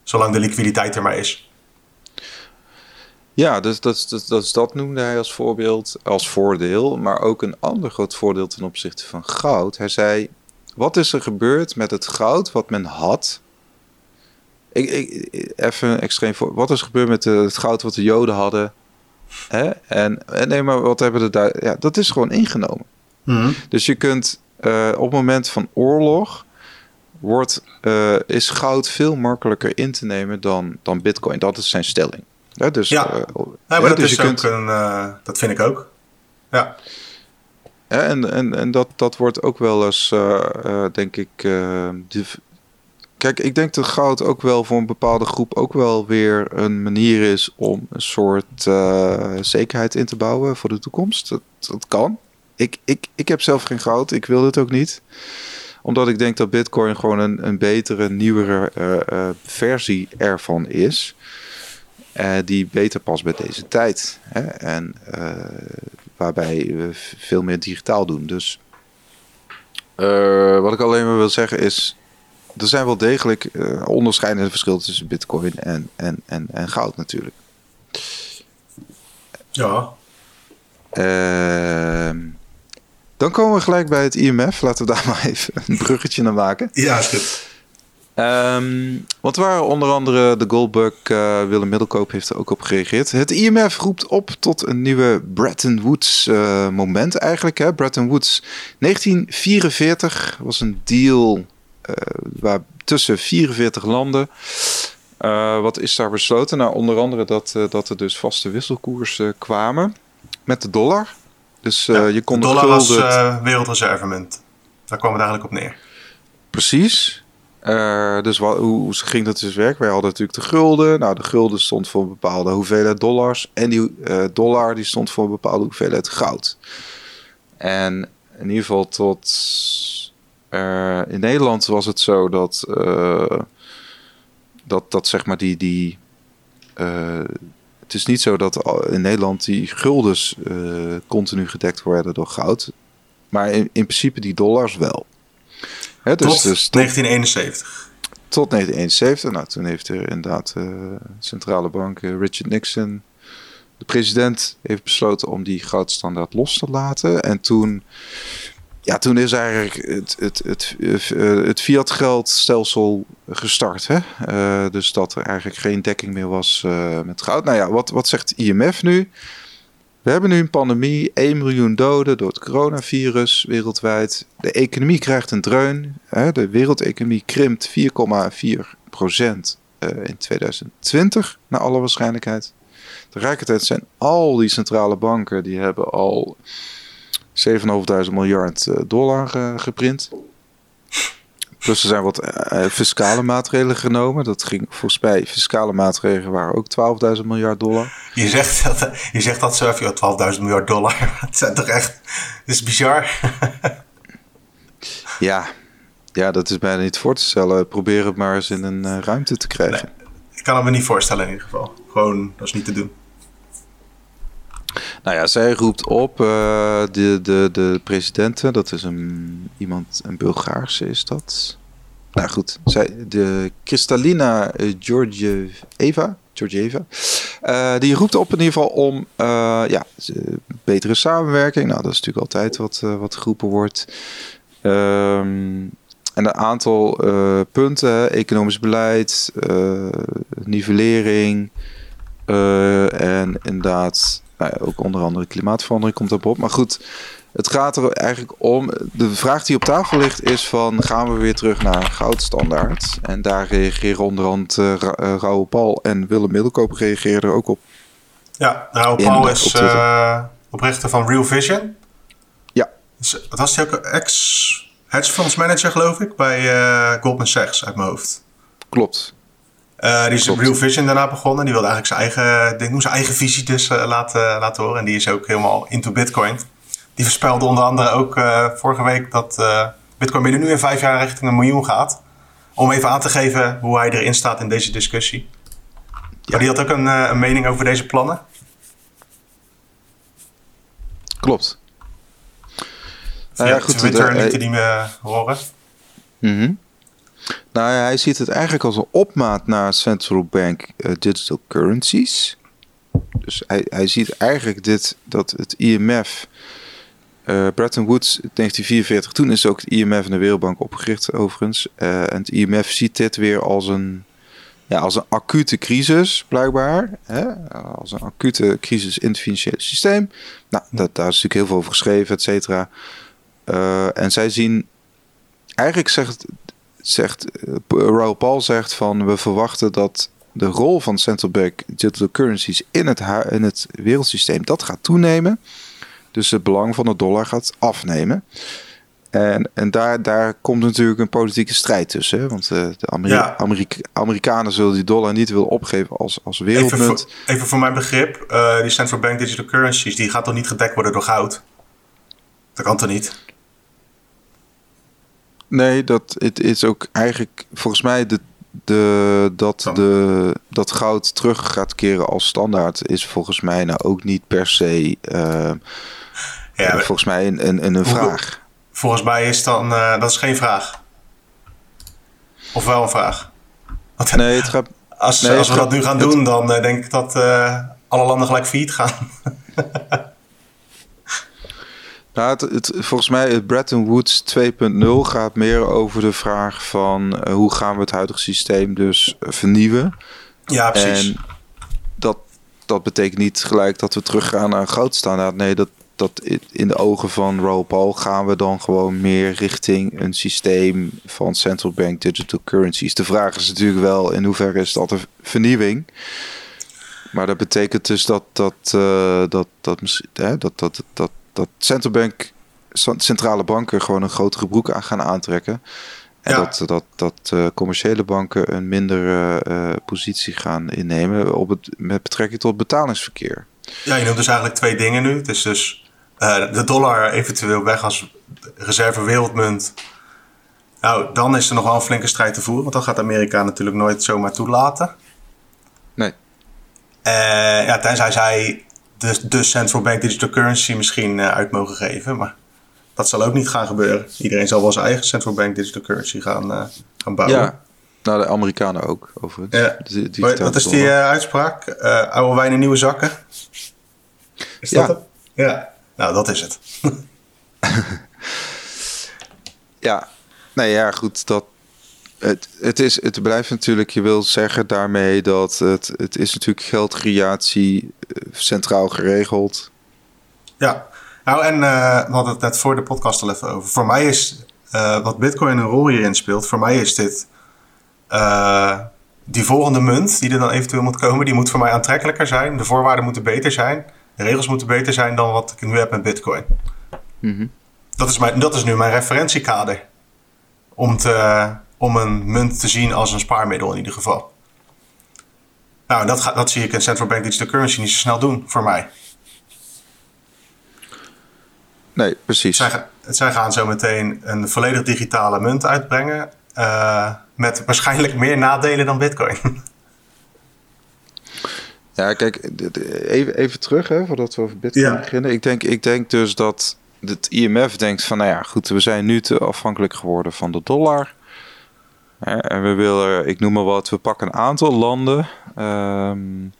Zolang de liquiditeit er maar is. Ja, dus dat, dat, dat, dat noemde hij als voorbeeld, als voordeel. Maar ook een ander groot voordeel ten opzichte van goud. Hij zei, wat is er gebeurd met het goud wat men had? Ik, ik, even een extreem voor. Wat is er gebeurd met het goud wat de Joden hadden? Hè? En, nee, maar wat hebben de daar? Ja, dat is gewoon ingenomen. Mhm. Dus je kunt uh, op het moment van oorlog wordt, uh, is goud veel makkelijker in te nemen dan, dan bitcoin. Dat is zijn stelling. Ja, dus, ja. Uh, ja maar dat, dus is ook kunt... een, dat vind ik ook. Ja. Ja, en en, en dat, dat wordt ook wel eens, denk ik. kijk, ik denk dat goud ook wel voor een bepaalde groep ook wel weer een manier is om een soort zekerheid in te bouwen voor de toekomst. Dat, dat kan. Ik, ik, ik heb zelf geen goud. Ik wil het ook niet. Omdat ik denk dat Bitcoin gewoon een, een betere, nieuwere uh, versie ervan is. Uh, die beter past bij deze tijd. Hè? En waarbij we veel meer digitaal doen. Dus wat ik alleen maar wil zeggen is. Er zijn wel degelijk onderscheidende verschillen tussen Bitcoin en, en, en, en goud natuurlijk. Ja. Ehm dan komen we gelijk bij het IMF. Laten we daar maar even een bruggetje naar maken. Ja, is goed. Um, want waar onder andere de Goldbug, uh, Willem Middelkoop heeft er ook op gereageerd. Het IMF roept op tot een nieuwe Bretton Woods uh, moment eigenlijk. Hè? Bretton Woods 1944 was een deal uh, waar tussen 44 landen. wat is daar besloten? Nou, onder andere dat, dat er dus vaste wisselkoersen kwamen met de dollar. Dus uh, je kon de dollar als uh, wereldreservemunt. Daar kwam het eigenlijk op neer. Precies. Uh, dus wat, hoe, ging dat dus werken? Wij hadden natuurlijk de gulden. Nou, de gulden stond voor een bepaalde hoeveelheid dollars. En die dollar die stond voor een bepaalde hoeveelheid goud. En in ieder geval tot... in Nederland was het zo dat... dat, dat zeg maar die... die het is niet zo dat in Nederland die guldens uh, continu gedekt worden door goud. Maar in, in principe die dollars wel. Hè, dus, tot dus 1971. Tot 1971. Nou, toen heeft er inderdaad de uh, centrale bank uh, Richard Nixon, de president, heeft besloten om die goudstandaard los te laten. En toen ja, toen is eigenlijk het, het, het, het fiat geldstelsel gestart. Hè? Uh, dus dat er eigenlijk geen dekking meer was uh, met goud. Nou ja, wat, wat zegt IMF nu? We hebben nu een pandemie, 1 miljoen doden door het coronavirus wereldwijd. De economie krijgt een dreun. Hè? De wereldeconomie krimpt 4,4 procent in 2020, naar alle waarschijnlijkheid. Tegelijkertijd zijn al die centrale banken, die hebben al 7.500 miljard eh, dollar eh, geprint. Plus er zijn wat uh, fiscale maatregelen genomen. Dat ging volgens mij, fiscale maatregelen waren ook 12.000 miljard dollar. Je zegt dat, je zegt dat even, 12.000 miljard dollar. Het zijn toch echt, dat is bizar. ja. ja, dat is bijna niet voor te stellen. Probeer het maar eens in een ruimte te krijgen. Nee, ik kan het me niet voorstellen in ieder geval. Gewoon, dat is niet te doen. Nou ja, zij roept op uh, de, de, de presidenten, dat is een, iemand, een Bulgaarse is dat. Nou goed, zij, de Kristalina Georgieva, Georgieva uh, die roept op in ieder geval om ja, betere samenwerking. Nou, dat is natuurlijk altijd wat, wat geroepen wordt. Um, en een aantal punten, economisch beleid, nivellering en inderdaad nou ja, ook onder andere klimaatverandering komt daarop. Maar goed, het gaat er eigenlijk om. De vraag die op tafel ligt is van gaan we weer terug naar goudstandaard? En daar reageren onder andere uh, Raoul Paul en Willem Middelkoop reageren er ook op. Ja, Raoul Paul is uh, oprichter van Real Vision. Ja. dat was hij ook ex hedge funds manager geloof ik bij uh, Goldman Sachs uit mijn hoofd. Klopt. Uh, die is Real Vision daarna begonnen. Die wilde eigenlijk zijn eigen, ding, zijn eigen visie dus uh, laten, laten horen. En die is ook helemaal into Bitcoin. Die voorspelde onder andere ook uh, vorige week dat Bitcoin binnen nu in vijf jaar richting een miljoen gaat. Om even aan te geven hoe hij erin staat in deze discussie. Ja. Maar die had ook een, een mening over deze plannen. Klopt. Nou ja, goed, Twitter die me horen. Mm Nou ja, hij ziet het eigenlijk als een opmaat naar central bank uh, digital currencies. Dus hij, hij ziet eigenlijk dit, dat het IMF, uh, Bretton Woods 1944, toen is ook het IMF en de Wereldbank opgericht overigens. Uh, en het IMF ziet dit weer als een, ja, als een acute crisis, blijkbaar. Hè? Als een acute crisis in het financiële systeem. Nou, dat, daar is natuurlijk heel veel over geschreven, et cetera. En zij zien, eigenlijk zegt, zegt Raoul Paul zegt van we verwachten dat de rol van central bank digital currencies in het, in het wereldsysteem, dat gaat toenemen. Dus het belang van de dollar gaat afnemen. En, en daar, daar komt natuurlijk een politieke strijd tussen. Hè? Want uh, de Ameri Amerikanen zullen die dollar niet willen opgeven als, als wereldmunt. Even voor, even voor mijn begrip, uh, die central bank digital currencies, die gaat toch niet gedekt worden door goud? Dat kan toch niet? Nee, dat het is ook eigenlijk volgens mij de de, dat, de, dat goud terug gaat keren als standaard is volgens mij nou ook niet per se uh, ja, volgens mij een, een, een, vraag. Volgens mij is dan, uh, dat is geen vraag. Of wel een vraag? Want, nee, het gaat, als, nee, als we dat nu gaan doen, dan uh, denk ik dat alle landen gelijk failliet gaan. Nou, het, volgens mij het Bretton Woods 2.0 gaat meer over de vraag van uh, hoe gaan we het huidige systeem dus vernieuwen. Ja, precies. En dat, dat betekent niet gelijk dat we teruggaan naar een goudstandaard. Nee, dat, dat in de ogen van Raoul Paul gaan we dan gewoon meer richting een systeem van central bank digital currencies. De vraag is natuurlijk wel in hoeverre is dat een vernieuwing. Maar dat betekent dus dat dat, uh, dat, dat, dat, dat, dat, dat dat centrale banken gewoon een grotere broek aan gaan aantrekken. En dat, dat, dat uh, commerciële banken een mindere uh, positie gaan innemen op het, met betrekking tot betalingsverkeer. Ja, je noemt dus eigenlijk twee dingen nu. Het is dus uh, de dollar eventueel weg als reserve wereldmunt. Nou, dan is er nog wel een flinke strijd te voeren, want dat gaat Amerika natuurlijk nooit zomaar toelaten. Nee. ja, tenzij zij de, de central bank digital currency misschien uh, uit mogen geven. Maar dat zal ook niet gaan gebeuren. Iedereen zal wel zijn eigen central bank digital currency gaan, uh, gaan bouwen. Ja, nou de Amerikanen ook overigens. Ja. Die, die wat, is die uh, uitspraak? oude wijn in nieuwe zakken? Is dat ja. het? Ja, nou dat is het. ja, nee ja goed, dat, het, het, is, het blijft natuurlijk, je wil zeggen daarmee dat het, het is natuurlijk geldcreatie eh, centraal geregeld. Ja, nou en uh, we hadden het net voor de podcast al even over. Voor mij is uh, wat Bitcoin een rol hierin speelt, voor mij is dit uh, die volgende munt die er dan eventueel moet komen, die moet voor mij aantrekkelijker zijn. De voorwaarden moeten beter zijn. De regels moeten beter zijn dan wat ik nu heb met Bitcoin. Mm -hmm. dat, is mijn, dat is nu mijn referentiekader. Om te om een munt te zien als een spaarmiddel in ieder geval. Nou, dat, dat zie ik in central bank digital currency niet zo snel doen voor mij. Nee, precies. Zij, zij gaan zo meteen een volledig digitale munt uitbrengen. Uh, met waarschijnlijk meer nadelen dan Bitcoin. Ja, kijk, even, even terug hè, voordat we over Bitcoin ja. beginnen. Ik denk, ik denk dus dat het IMF denkt van, nou ja, goed, we zijn nu te afhankelijk geworden van de dollar. En we willen, ik noem maar wat, we pakken een aantal landen. Um,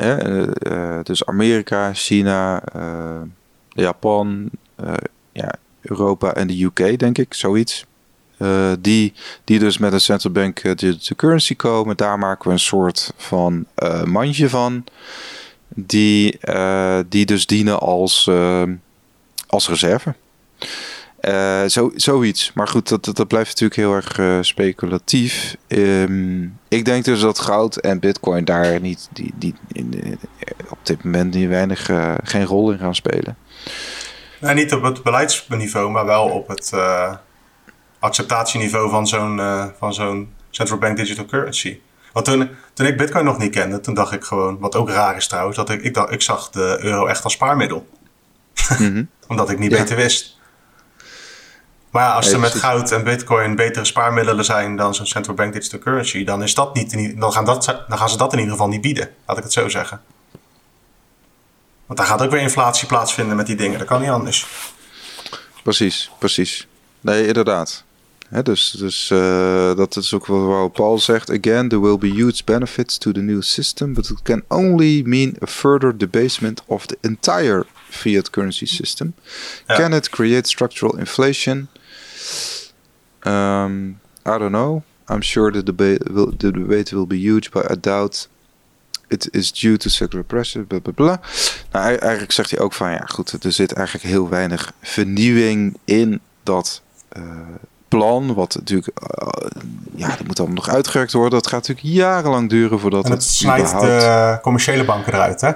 uh, dus Amerika, China, uh, Japan, ja, Europa en de UK, denk ik, zoiets. die, die dus met een central bank digital currency komen. Daar maken we een soort van mandje van. Die, die dus dienen als, als reserve. Uh, zo, zoiets. Maar goed, dat, dat, blijft natuurlijk heel erg uh, speculatief. Um, ik denk dus dat goud en bitcoin daar niet, die, die, in, op dit moment niet weinig, uh, geen rol in gaan spelen. Nee, niet op het beleidsniveau, maar wel op het acceptatieniveau van zo'n van zo'n central bank digital currency. Want toen, toen ik bitcoin nog niet kende, toen dacht ik gewoon, wat ook raar is trouwens, dat ik, ik, dacht, ik zag de euro echt als spaarmiddel. Mm -hmm. Omdat ik niet ja. beter wist. Maar ja, als er met goud en bitcoin betere spaarmiddelen zijn dan zo'n central bank digital currency, dan, is dat niet, dan, gaan dat, dan gaan ze dat in ieder geval niet bieden. Laat ik het zo zeggen. Want daar gaat ook weer inflatie plaatsvinden met die dingen. Dat kan niet anders. precies, precies. Nee, inderdaad. Dus dus uh, dat is ook wat Paul zegt. Again, there will be huge benefits to the new system, but it can only mean a further debasement of the entire fiat currency system. Ja. Can it create structural inflation? Um, I don't know. I'm sure the debate will, the debate will be huge, but I doubt it is due to secular pressure, bla bla bla. Nou, eigenlijk zegt hij ook van ja, goed, er zit eigenlijk heel weinig vernieuwing in dat uh, plan. Wat natuurlijk, uh, ja, dat moet allemaal nog uitgewerkt worden. Dat gaat natuurlijk jarenlang duren voordat en het, het snijdt überhaupt... de commerciële banken eruit, hè?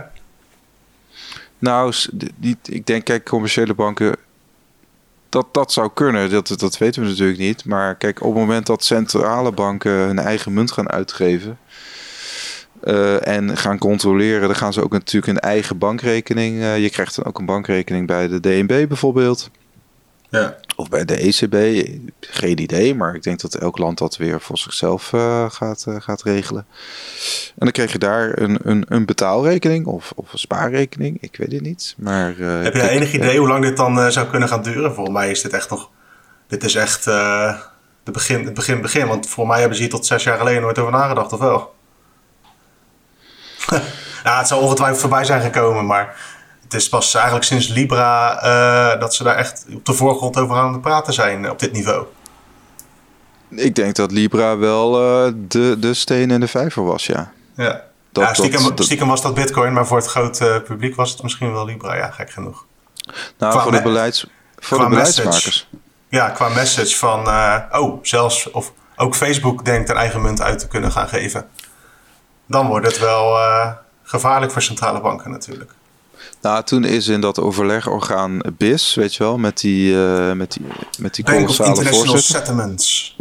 Nou, die, ik denk, kijk, commerciële banken dat, dat zou kunnen, dat, dat weten we natuurlijk niet. Maar kijk, op het moment dat centrale banken hun eigen munt gaan uitgeven. Uh, en gaan controleren, dan gaan ze ook natuurlijk een eigen bankrekening. Uh, je krijgt dan ook een bankrekening bij de DNB bijvoorbeeld. Ja. Of bij de ECB, geen idee, maar ik denk dat elk land dat weer voor zichzelf uh, gaat, uh, gaat regelen. En dan krijg je daar een, een, een betaalrekening of, of een spaarrekening, ik weet het niet. Maar, uh, Heb je enig idee hoe lang dit dan zou kunnen gaan duren? Volgens mij is dit echt nog, dit is echt de begin, het begin, begin. Want voor mij hebben ze hier tot zes jaar geleden nooit over nagedacht, of wel? ja, het zal ongetwijfeld voorbij zijn gekomen, maar het is pas eigenlijk sinds Libra uh, dat ze daar echt op de voorgrond over aan het praten zijn op dit niveau. Ik denk dat Libra wel uh, de, de steen in de vijver was, ja. Ja, dat, ja stiekem, dat, stiekem was dat Bitcoin, maar voor het grote publiek was het misschien wel Libra, ja, gek genoeg. Nou, qua voor de, beleids, voor de beleidsmakers. ja, qua message van, uh, oh, zelfs, of ook Facebook denkt een eigen munt uit te kunnen gaan geven. Dan wordt het wel gevaarlijk voor centrale banken natuurlijk. Nou, toen is in dat overlegorgaan BIS, weet je wel, met die, uh, met die, met die kolossale International Settlements.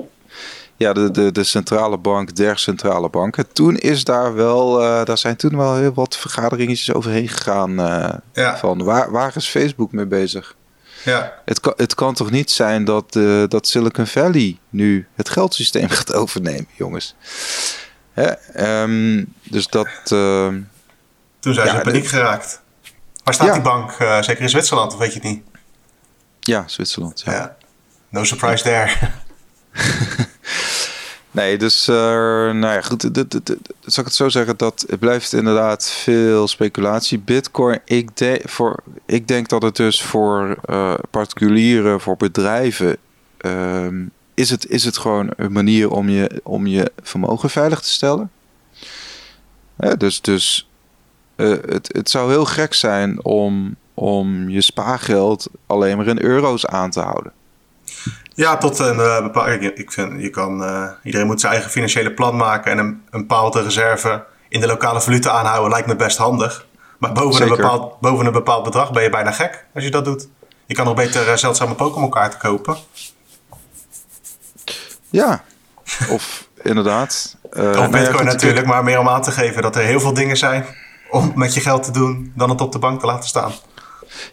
Ja, de, de, de centrale bank der centrale banken. Toen is daar wel, uh, daar zijn toen wel heel wat vergaderingetjes overheen gegaan. Uh, ja. Van waar, waar is Facebook mee bezig? Ja. Het, kan, het kan toch niet zijn dat, dat Silicon Valley nu het geldsysteem gaat overnemen, jongens. Hè? Um, dus dat. toen zijn ja, ze in paniek geraakt. Waar staat die bank? Uh, zeker in Zwitserland, of weet je het niet? Ja, Zwitserland. Ja. ja. No surprise there. nee, dus uh, nou ja, goed. Dit, dit, dit, zal ik het zo zeggen dat het blijft inderdaad veel speculatie. Bitcoin, ik, de, voor, ik denk dat het dus voor uh, particulieren, voor bedrijven, uh, is, het, is het gewoon een manier om je, om je vermogen veilig te stellen. Ja, dus, dus uh, het, het zou heel gek zijn om, om je spaargeld alleen maar in euro's aan te houden. Ja, tot een uh, bepaalde. Ik vind, je kan, uh, iedereen moet zijn eigen financiële plan maken en een, een bepaalde reserve in de lokale valuta aanhouden, lijkt me best handig. Maar boven een, bepaald, boven een bepaald bedrag ben je bijna gek als je dat doet. Je kan nog beter zeldzame Pokémon-kaarten kopen. Ja, of inderdaad. Uh, of Bitcoin natuurlijk, maar meer om aan te geven dat er heel veel dingen zijn om met je geld te doen dan het op de bank te laten staan.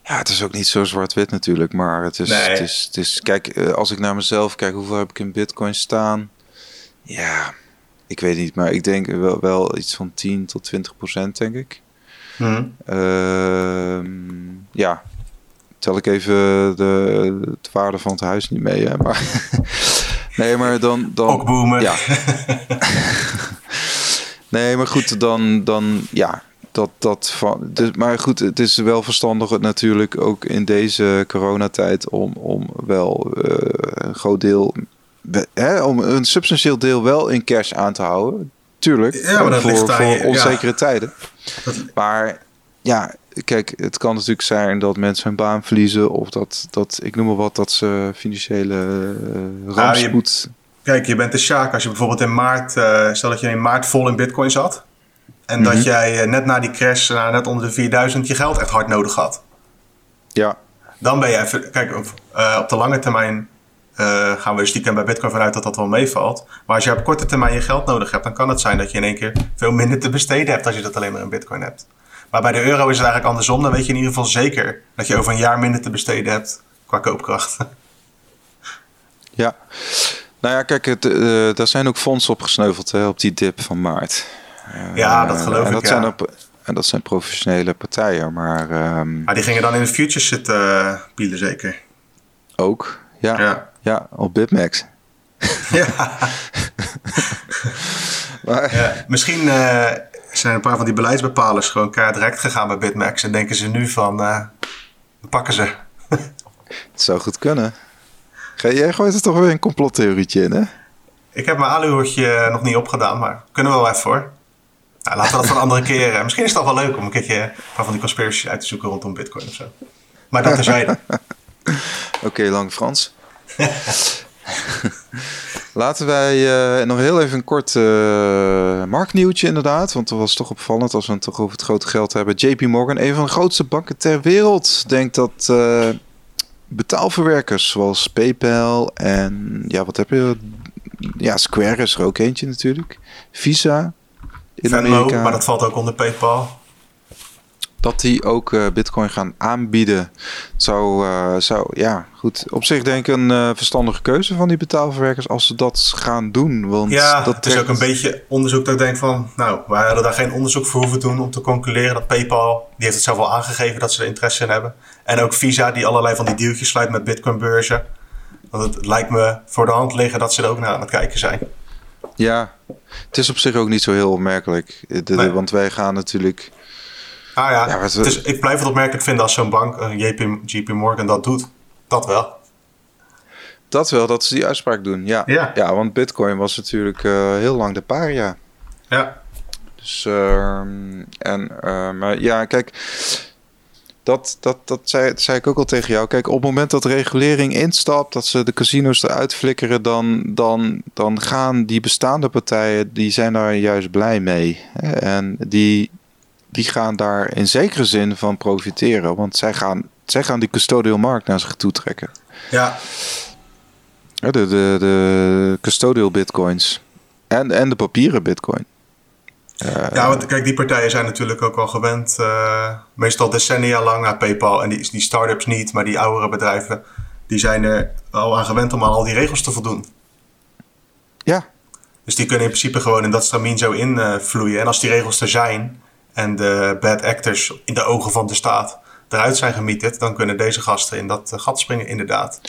Ja, het is ook niet zo zwart-wit natuurlijk, maar het is, het, is, het is, kijk, eh, als ik naar mezelf kijk, hoeveel heb ik in bitcoin staan? Ja, ik weet niet, maar ik denk wel, wel iets van 10 tot 20 procent, denk ik. Hmm. Uh, ja, tel ik even de, de waarde van het huis niet mee, hè? maar nee, maar dan... dan Ook boomen. Ja. nee, maar goed, dan, dan ja, dat, dat van, dus, maar goed, het is wel verstandig natuurlijk ook in deze coronatijd om, om wel uh, een groot deel, hè, om een substantieel deel wel in cash aan te houden. Tuurlijk, ja, maar dat voor, ligt voor onzekere tijden. Maar ja, kijk, het kan natuurlijk zijn dat mensen hun baan verliezen of dat, dat ik noem maar wat, dat ze financiële uh, rampspoed... kijk, je bent de Sjaak als je bijvoorbeeld in maart, uh, stel dat je in maart vol in bitcoin zat en dat mhm. jij eh, net na die crash, uh, net onder de 4000, je geld echt hard nodig had. Ja. Dan ben je even, kijk, op, uh, op de lange termijn uh, gaan we stiekem bij Bitcoin vanuit dat dat wel meevalt. Maar als je op korte termijn je geld nodig hebt, dan kan het zijn dat je in één keer veel minder te besteden hebt als je dat alleen maar in Bitcoin hebt. Maar bij de euro is het eigenlijk andersom. Dan weet je in ieder geval zeker dat je over een jaar minder te besteden hebt qua koopkracht. Ja. Nou ja, kijk, het, uh, daar zijn ook fondsen op gesneuveld hè, op die dip van maart. Ja, dat geloof en dat ik. Zijn op, en dat zijn professionele partijen, maar... Um... Maar die gingen dan in de futures zitten pielen zeker? Ook, ja. Ja, ja op Bitmax. Ja. maar... ja misschien uh, zijn een paar van die beleidsbepalers gewoon keihard direct gegaan bij Bitmax. En denken ze nu van, uh, pakken ze. Het zou goed kunnen. Jij gooit er toch weer een complottheorietje in, hè? Ik heb mijn aluhoedje nog niet opgedaan, maar kunnen we wel even voor. Nou, laten we dat van andere keren. Misschien is het toch wel leuk om een keertje een paar van die conspiracies uit te zoeken rondom Bitcoin of zo. Maar dat terzijde. Oké, lang Frans. Laten wij uh, nog heel even een kort uh, marktnieuwtje inderdaad. Want dat was toch opvallend als we het toch over het grote geld hebben. JP Morgan, een van de grootste banken ter wereld, denkt dat betaalverwerkers zoals PayPal en ja, wat heb je? Ja, Square is er ook eentje natuurlijk. Visa in Venmo, Amerika. maar dat valt ook onder PayPal dat die ook uh, Bitcoin gaan aanbieden. Zou, uh, zou, ja, goed. Op zich denk ik een uh, verstandige keuze van die betaalverwerkers als ze dat gaan doen. Want ja, dat het is ook een beetje onderzoek dat ik denk van, nou, wij hadden daar geen onderzoek voor hoeven doen om te concluderen dat PayPal, die heeft het zelf al aangegeven dat ze er interesse in hebben. En ook Visa, die allerlei van die dealtjes sluit met Bitcoin-beurzen. Want het lijkt me voor de hand liggen dat ze er ook naar aan het kijken zijn. Ja, het is op zich ook niet zo heel opmerkelijk. De, Want wij gaan natuurlijk Ah ja, ja het is, ik blijf het opmerkelijk vinden als zo'n bank, een JP, JP Morgan, dat doet. Dat wel. Dat wel, dat ze die uitspraak doen. Ja, ja. ja want Bitcoin was natuurlijk uh, heel lang de paria. Ja. Dus, uh, en, uh, maar ja, kijk, dat, dat, dat zei, zei ik ook al tegen jou. Kijk, op het moment dat regulering instapt, dat ze de casino's eruit flikkeren, dan, dan, dan gaan die bestaande partijen, die zijn daar juist blij mee. En die, die gaan daar in zekere zin van profiteren. Want zij gaan, zij gaan die custodial markt naar zich toe trekken. Ja. De, de, de custodial bitcoins. En, en de papieren bitcoin. Ja, want kijk, die partijen zijn natuurlijk ook wel gewend. Uh, meestal decennia lang naar PayPal. En die, die start-ups niet, maar die oudere bedrijven... die zijn er al aan gewend om aan al die regels te voldoen. Ja. Dus die kunnen in principe gewoon in dat stramien zo invloeien. Uh, en als die regels er zijn en de bad actors in de ogen van de staat eruit zijn gemieterd, dan kunnen deze gasten in dat gat springen, inderdaad.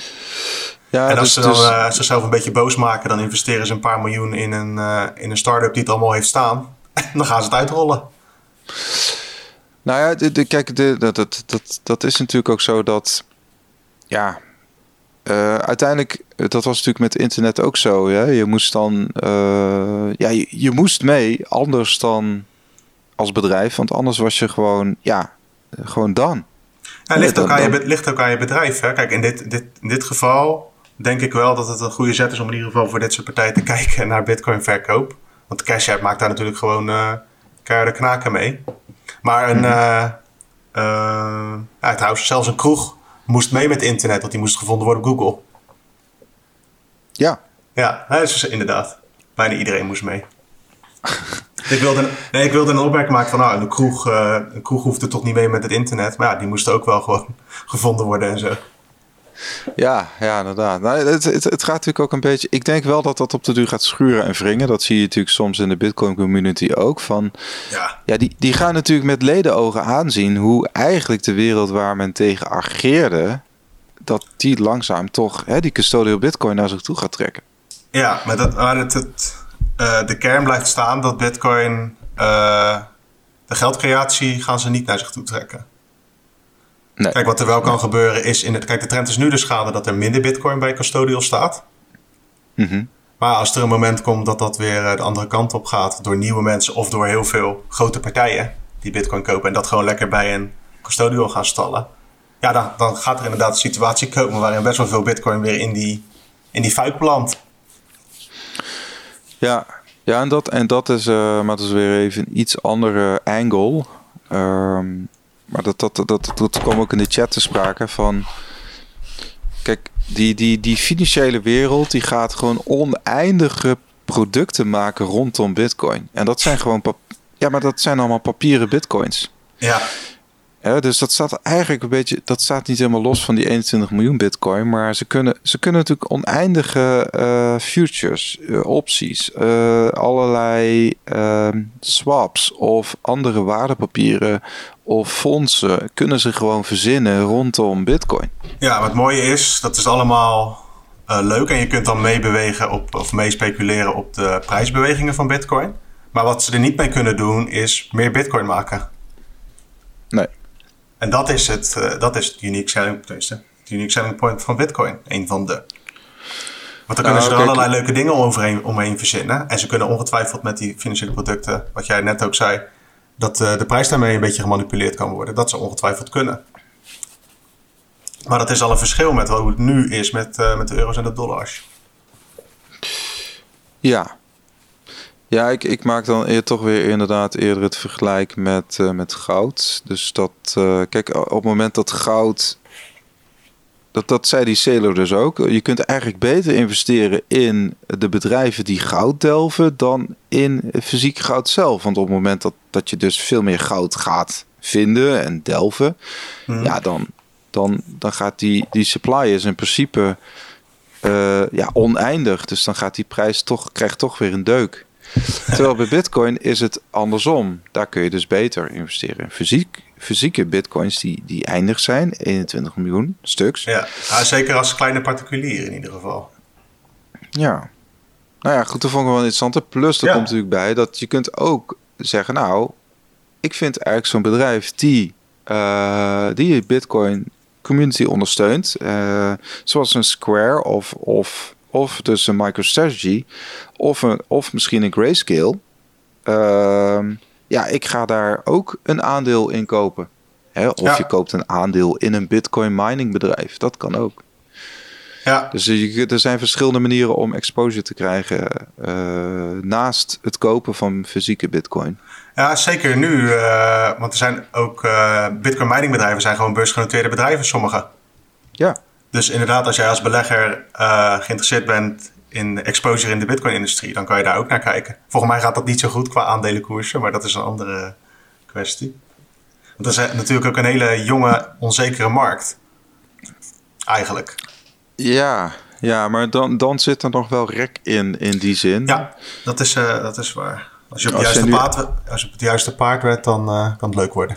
Ja, en als dus, ze dan dus... uh, zichzelf een beetje boos maken, dan investeren ze een paar miljoen in een, uh, in een start-up die het allemaal heeft staan. dan gaan ze het uitrollen. Nou ja, de, de, kijk, de, dat, dat, dat, dat is natuurlijk ook zo dat. Ja, uh, uiteindelijk, dat was natuurlijk met internet ook zo. Ja? Je moest dan. ja, je, je moest mee, anders dan als bedrijf. Want anders was je gewoon, ja, gewoon dan. Ja, ligt, ook aan je, ligt ook aan je bedrijf. Hè? Kijk, in dit, dit, in dit geval denk ik wel dat het een goede zet is om in ieder geval voor dit soort partijen te kijken naar Bitcoin verkoop. Want Cash App maakt daar natuurlijk gewoon uh, keiharde knaken mee. Maar een, uh, uh, ja, trouwens, zelfs een kroeg moest mee met internet, want die moest gevonden worden op Google. Ja. Ja, dus inderdaad. Bijna iedereen moest mee. ik, wilde, nee, ik wilde een opmerking maken van, nou, een kroeg, een kroeg hoefde toch niet mee met het internet. Maar ja, die moesten ook wel gewoon gevonden worden en zo. Ja, ja, inderdaad. Nou, het, het, het, gaat natuurlijk ook een beetje. Ik denk wel dat dat op de duur gaat schuren en wringen. Dat zie je natuurlijk soms in de Bitcoin community ook. Van, ja, ja die, die gaan natuurlijk met ledenogen aanzien hoe eigenlijk de wereld waar men tegen ageerde. dat die langzaam toch hè, die custodial Bitcoin naar zich toe gaat trekken. Ja, maar, dat, maar het, het, uh, de kern blijft staan dat Bitcoin. Uh, de geldcreatie gaan ze niet naar zich toe trekken. Nee. Kijk, wat er wel kan gebeuren is. In het, kijk, de trend is nu de schade dat er minder Bitcoin bij custodial staat. Mm -hmm. Maar als er een moment komt dat dat weer eh, de andere kant op gaat. door nieuwe mensen of door heel veel grote partijen die Bitcoin kopen. en dat gewoon lekker bij een custodial gaan stallen. Ja, dan, dan gaat er inderdaad een situatie komen waarin best wel veel Bitcoin weer in die, in die fuik belandt. Ja, ja en, dat, en dat is, uh, maar dat is weer even een iets andere angle. Um, maar dat, dat, dat, dat, kwam ook in de chat te sprake van. Kijk, die, die, die financiële wereld die gaat gewoon oneindige producten maken rondom Bitcoin. En dat zijn gewoon. Ja, maar dat zijn allemaal papieren Bitcoins. Ja. Dus dat staat eigenlijk een beetje, dat staat niet helemaal los van die 21 miljoen bitcoin, maar ze kunnen, ze kunnen natuurlijk oneindige uh, futures, uh, opties, uh, allerlei ehm, swaps of andere waardepapieren of fondsen kunnen ze gewoon verzinnen rondom bitcoin. Ja, wat mooie is, dat is allemaal leuk en je kunt dan meebewegen op, of meespeculeren op de prijsbewegingen van bitcoin. Maar wat ze er niet mee kunnen doen is meer bitcoin maken. Nee. En dat is het, uh, dat is het unique selling, het unique selling point van Bitcoin. Een van de. Want dan kunnen ze er allerlei leuke dingen omheen, omheen verzinnen. En ze kunnen ongetwijfeld met die financiële producten, wat jij net ook zei, dat uh, de prijs daarmee een beetje gemanipuleerd kan worden. Dat ze ongetwijfeld kunnen. Maar dat is al een verschil met hoe het nu is met, uh, met de euro's en de dollars. Ja, ja, ik, ik maak dan eer, toch weer inderdaad eerder het vergelijk met, uh, met goud. Dus dat, uh, kijk, op het moment dat goud. Dat, dat zei die Sailor dus ook. Je kunt eigenlijk beter investeren in de bedrijven die goud delven dan in fysiek goud zelf. Want op het moment dat, dat je dus veel meer goud gaat vinden en delven, hmm. ja, dan, dan, dan gaat die, die supply is in principe uh, ja, oneindig. Dus dan gaat die prijs toch, krijgt toch weer een deuk. Terwijl bij Bitcoin is het andersom. Daar kun je dus beter investeren. in Fysiek, fysieke Bitcoins die, die eindig zijn, 21 miljoen stuks. Ja, zeker als kleine particulier in ieder geval. Ja. Nou ja, goed, dat vond ik wel interessant. Plus, er komt natuurlijk bij dat je kunt ook zeggen, nou, ik vind eigenlijk zo'n bedrijf die, uh, die Bitcoin community ondersteunt, uh, zoals een Square of, of of dus een MicroStrategy, of, een, of misschien een Grayscale. Uh, ja, ik ga daar ook een aandeel in kopen. Hè? Of je koopt een aandeel in een Bitcoin mining bedrijf. Dat kan ook. Ja. Dus er zijn verschillende manieren om exposure te krijgen uh, naast het kopen van fysieke Bitcoin. Ja, zeker nu. Uh, want er zijn ook uh, Bitcoin mining bedrijven, zijn gewoon beursgenoteerde bedrijven, sommige. Ja. Dus inderdaad, als jij als belegger geïnteresseerd bent in exposure in de Bitcoin-industrie, dan kan je daar ook naar kijken. Volgens mij gaat dat niet zo goed qua aandelenkoersen, maar dat is een andere kwestie. Want dat is natuurlijk ook een hele jonge, onzekere markt. Eigenlijk. Ja, ja maar dan, dan zit er nog wel rek in, in die zin. Ja, dat is, uh, dat is waar. Als je op, als juiste paard, als je op het juiste paard werd, dan uh, kan het leuk worden.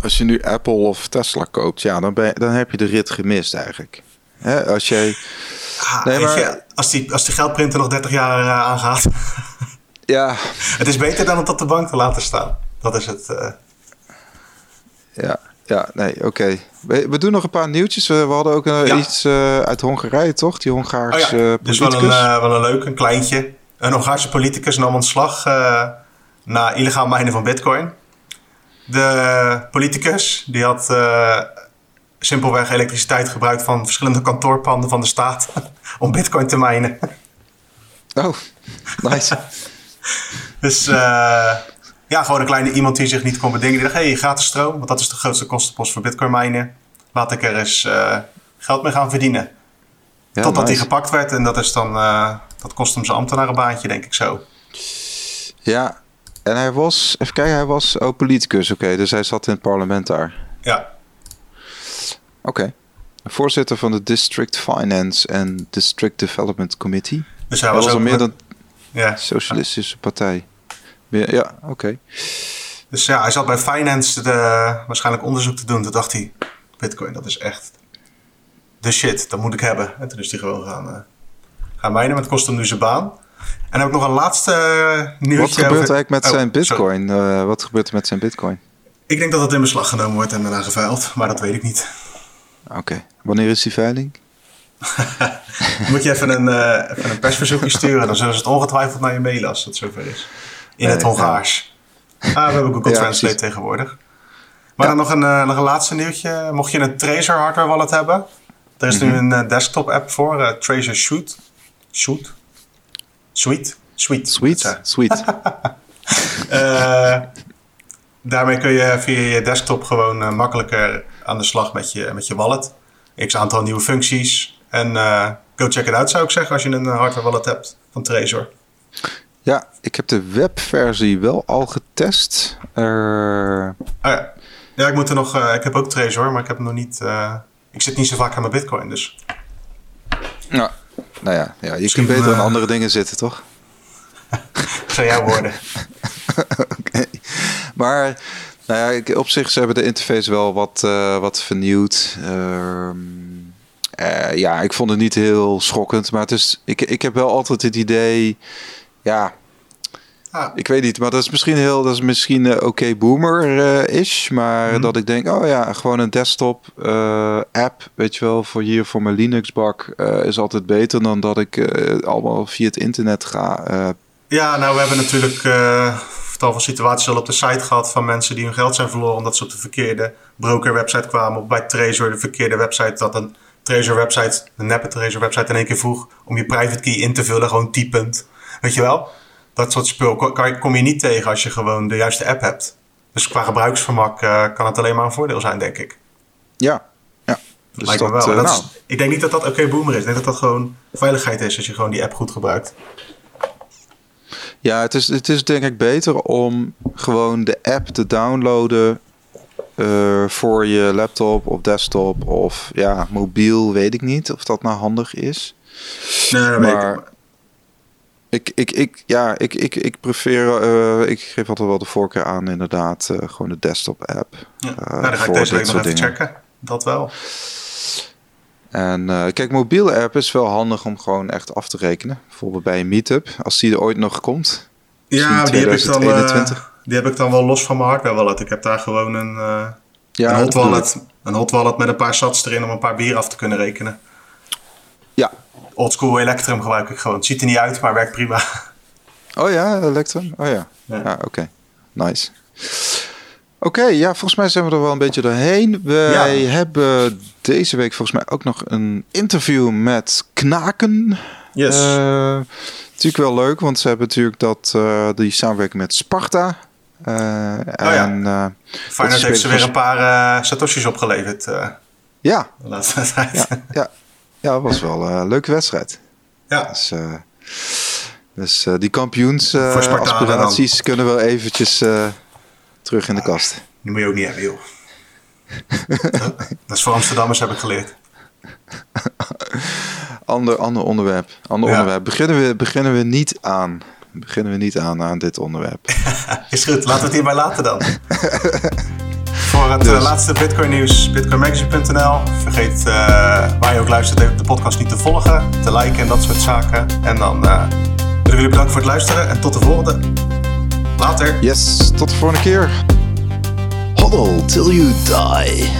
Als je nu Apple of Tesla koopt, ja, dan, ben je, dan heb je de rit gemist eigenlijk. Hè, als jij. Ah, nee, maar... je, als, die, als die geldprinter nog 30 jaar uh, aangaat. ja. Het is beter dan het op de bank te laten staan. Dat is het. Uh... Ja, ja, nee, oké. Okay. We, we, doen nog een paar nieuwtjes. We, we hadden ook uh, ja. iets uit Hongarije, toch? Die Hongaarse oh, ja. Dus wel een, wel een leuk, een kleintje. Een Hongaarse politicus nam ontslag na illegaal mijnen van bitcoin. De politicus die had simpelweg elektriciteit gebruikt van verschillende kantoorpanden van de staat om bitcoin te mijnen. Oh, nice. dus uh, ja, gewoon een kleine iemand die zich niet kon bedingen. Die dacht, hé, hey, gratis stroom, want dat is de grootste kostenpost voor bitcoin mijnen. Laat ik er eens uh, geld mee gaan verdienen. Ja, Totdat nice. hij gepakt werd en dat is dan, uh, dat kost hem zijn ambtenarenbaantje, denk ik zo. Ja, en hij was, even kijken, hij was ook politicus, oké, okay, dus hij zat in het parlement daar. Ja, Oké. Okay. Voorzitter van de District Finance en District Development Committee. Dus hij was, was al meer dan ja. Socialistische Partij. Ja, oké. Okay. Dus ja, hij zat bij Finance de, waarschijnlijk onderzoek te doen. Toen dacht hij, Bitcoin, dat is echt de shit. Dat moet ik hebben. En toen is hij gewoon gaan, uh, gaan mijnen. Maar het kost hem nu zijn baan. En ook nog een laatste uh, nieuwtje. Wat gebeurt over... eigenlijk met oh, zijn Bitcoin? Uh, wat gebeurt er met zijn Bitcoin? Ik denk dat het in beslag genomen wordt en daarna geveild. Maar dat weet ik niet. Oké. Wanneer is die veiling? Moet je even een, uh, even een persverzoekje sturen. Dan zullen ze het ongetwijfeld naar je mailen als het zover is. In nee, het Hongaars. Ja. Ah, we hebben Google ja, Translate tegenwoordig. Maar dan nog een, uh, nog een laatste nieuwtje. Mocht je een Tracer hardware wallet hebben. Er is mm -hmm. nu een uh, desktop app voor. Tracer Shoot. Shoot? Sweet? Sweet. Sweet? Sweet. daarmee kun je via je desktop gewoon makkelijker aan de slag met je, met je wallet. X aantal nieuwe functies. En uh, go check it out zou ik zeggen als je een eh, hardware wallet hebt van Trezor. Ja, ik heb de webversie wel al getest. Uh, oh ja. Ja, ik moet er nog. ik heb ook Trezor, maar ik heb hem nog niet. ik zit niet zo vaak aan mijn Bitcoin, dus. Nou, nou ja, ja je kunt beter aan andere dingen zitten, toch? Zou jouw worden. Oké. Maar nou ja, op zich ze hebben de interface wel wat, uh, wat vernieuwd. Uh, uh, ja, ik vond het niet heel schokkend. Maar het is, ik, ik heb wel altijd het idee. Ja, ah. ik weet niet. Maar dat is misschien heel. Dat is misschien oké okay boomer is. Maar mhm. dat ik denk, oh ja, gewoon een desktop app. Weet je wel, voor hier voor mijn Linux bak. is altijd beter dan dat ik allemaal via het internet ga ja, nou, we hebben natuurlijk tal van situaties al op de site gehad van mensen die hun geld zijn verloren omdat ze op de verkeerde broker-website kwamen. Of bij Trezor de verkeerde website, dat een Trezor-website, een neppe Trezor-website in één keer vroeg om je private key in te vullen, gewoon typend. Weet je wel? Dat soort spul kom je niet tegen als je gewoon de juiste app hebt. Dus qua gebruiksvermak uh, kan het alleen maar een voordeel zijn, denk ik. Ja, ja. Dus Lijkt me wel. Uh, nou. ik denk niet dat dat oké okay boomer is. Ik denk dat dat gewoon veiligheid is als je gewoon die app goed gebruikt. Ja, het is, het is denk ik beter om gewoon de app te downloaden uh, voor je laptop of desktop of ja, mobiel, weet ik niet of dat nou handig is. Nee, maar ik, ik, ik, ja, ik, ik, ik prefereer, uh, ik geef altijd wel de voorkeur aan inderdaad, uh, gewoon de desktop app. Ja. nou, dan ga ik deze week nog even dingen. checken. Dat wel. En uh, kijk, mobiele app is wel handig om gewoon echt af te rekenen. Bijvoorbeeld bij een meetup, als die er ooit nog komt. Ja, die heb, ik dan, uh, die heb ik dan wel los van mijn hardware wallet. Ik heb daar gewoon een, uh, ja, een, hot wallet, een hot wallet met een paar sats erin om een paar bier af te kunnen rekenen. Ja. Oldschool Electrum gebruik ik gewoon. Het ziet er niet uit, maar werkt prima. Oh ja, Electrum? Oh ja. Ja, ja oké. Nice. Oké, ja, volgens mij zijn we er wel een beetje doorheen. Wij hebben deze week volgens mij ook nog een interview met Knaken. Yes. Uh, natuurlijk wel leuk, want ze hebben natuurlijk dat, uh, die samenwerking met Sparta. Uh, oh, en, ja. Feyenoord heeft ze weer een paar satoshis opgeleverd. ja. De laatste tijd. Ja, ja. ja dat was wel een leuke wedstrijd. Ja. Dus, dus die kampioensaspiraties kunnen we eventjes terug in de kast. Die moet je ook niet hebben, joh. dat is voor Amsterdammers, heb ik geleerd. ander, ander onderwerp. Ander onderwerp. Beginnen we, beginnen we niet aan. Beginnen we niet aan aan dit onderwerp. is goed, laten we het hierbij laten dan. Voor het dus. uh, laatste Bitcoin nieuws, bitcoinmagazine.nl. Vergeet uh, waar je ook luistert de podcast niet te volgen, te liken en dat soort zaken. En dan uh, willen we jullie bedanken voor het luisteren en tot de volgende. Later. Yes, tot de volgende keer. Huddle till you die.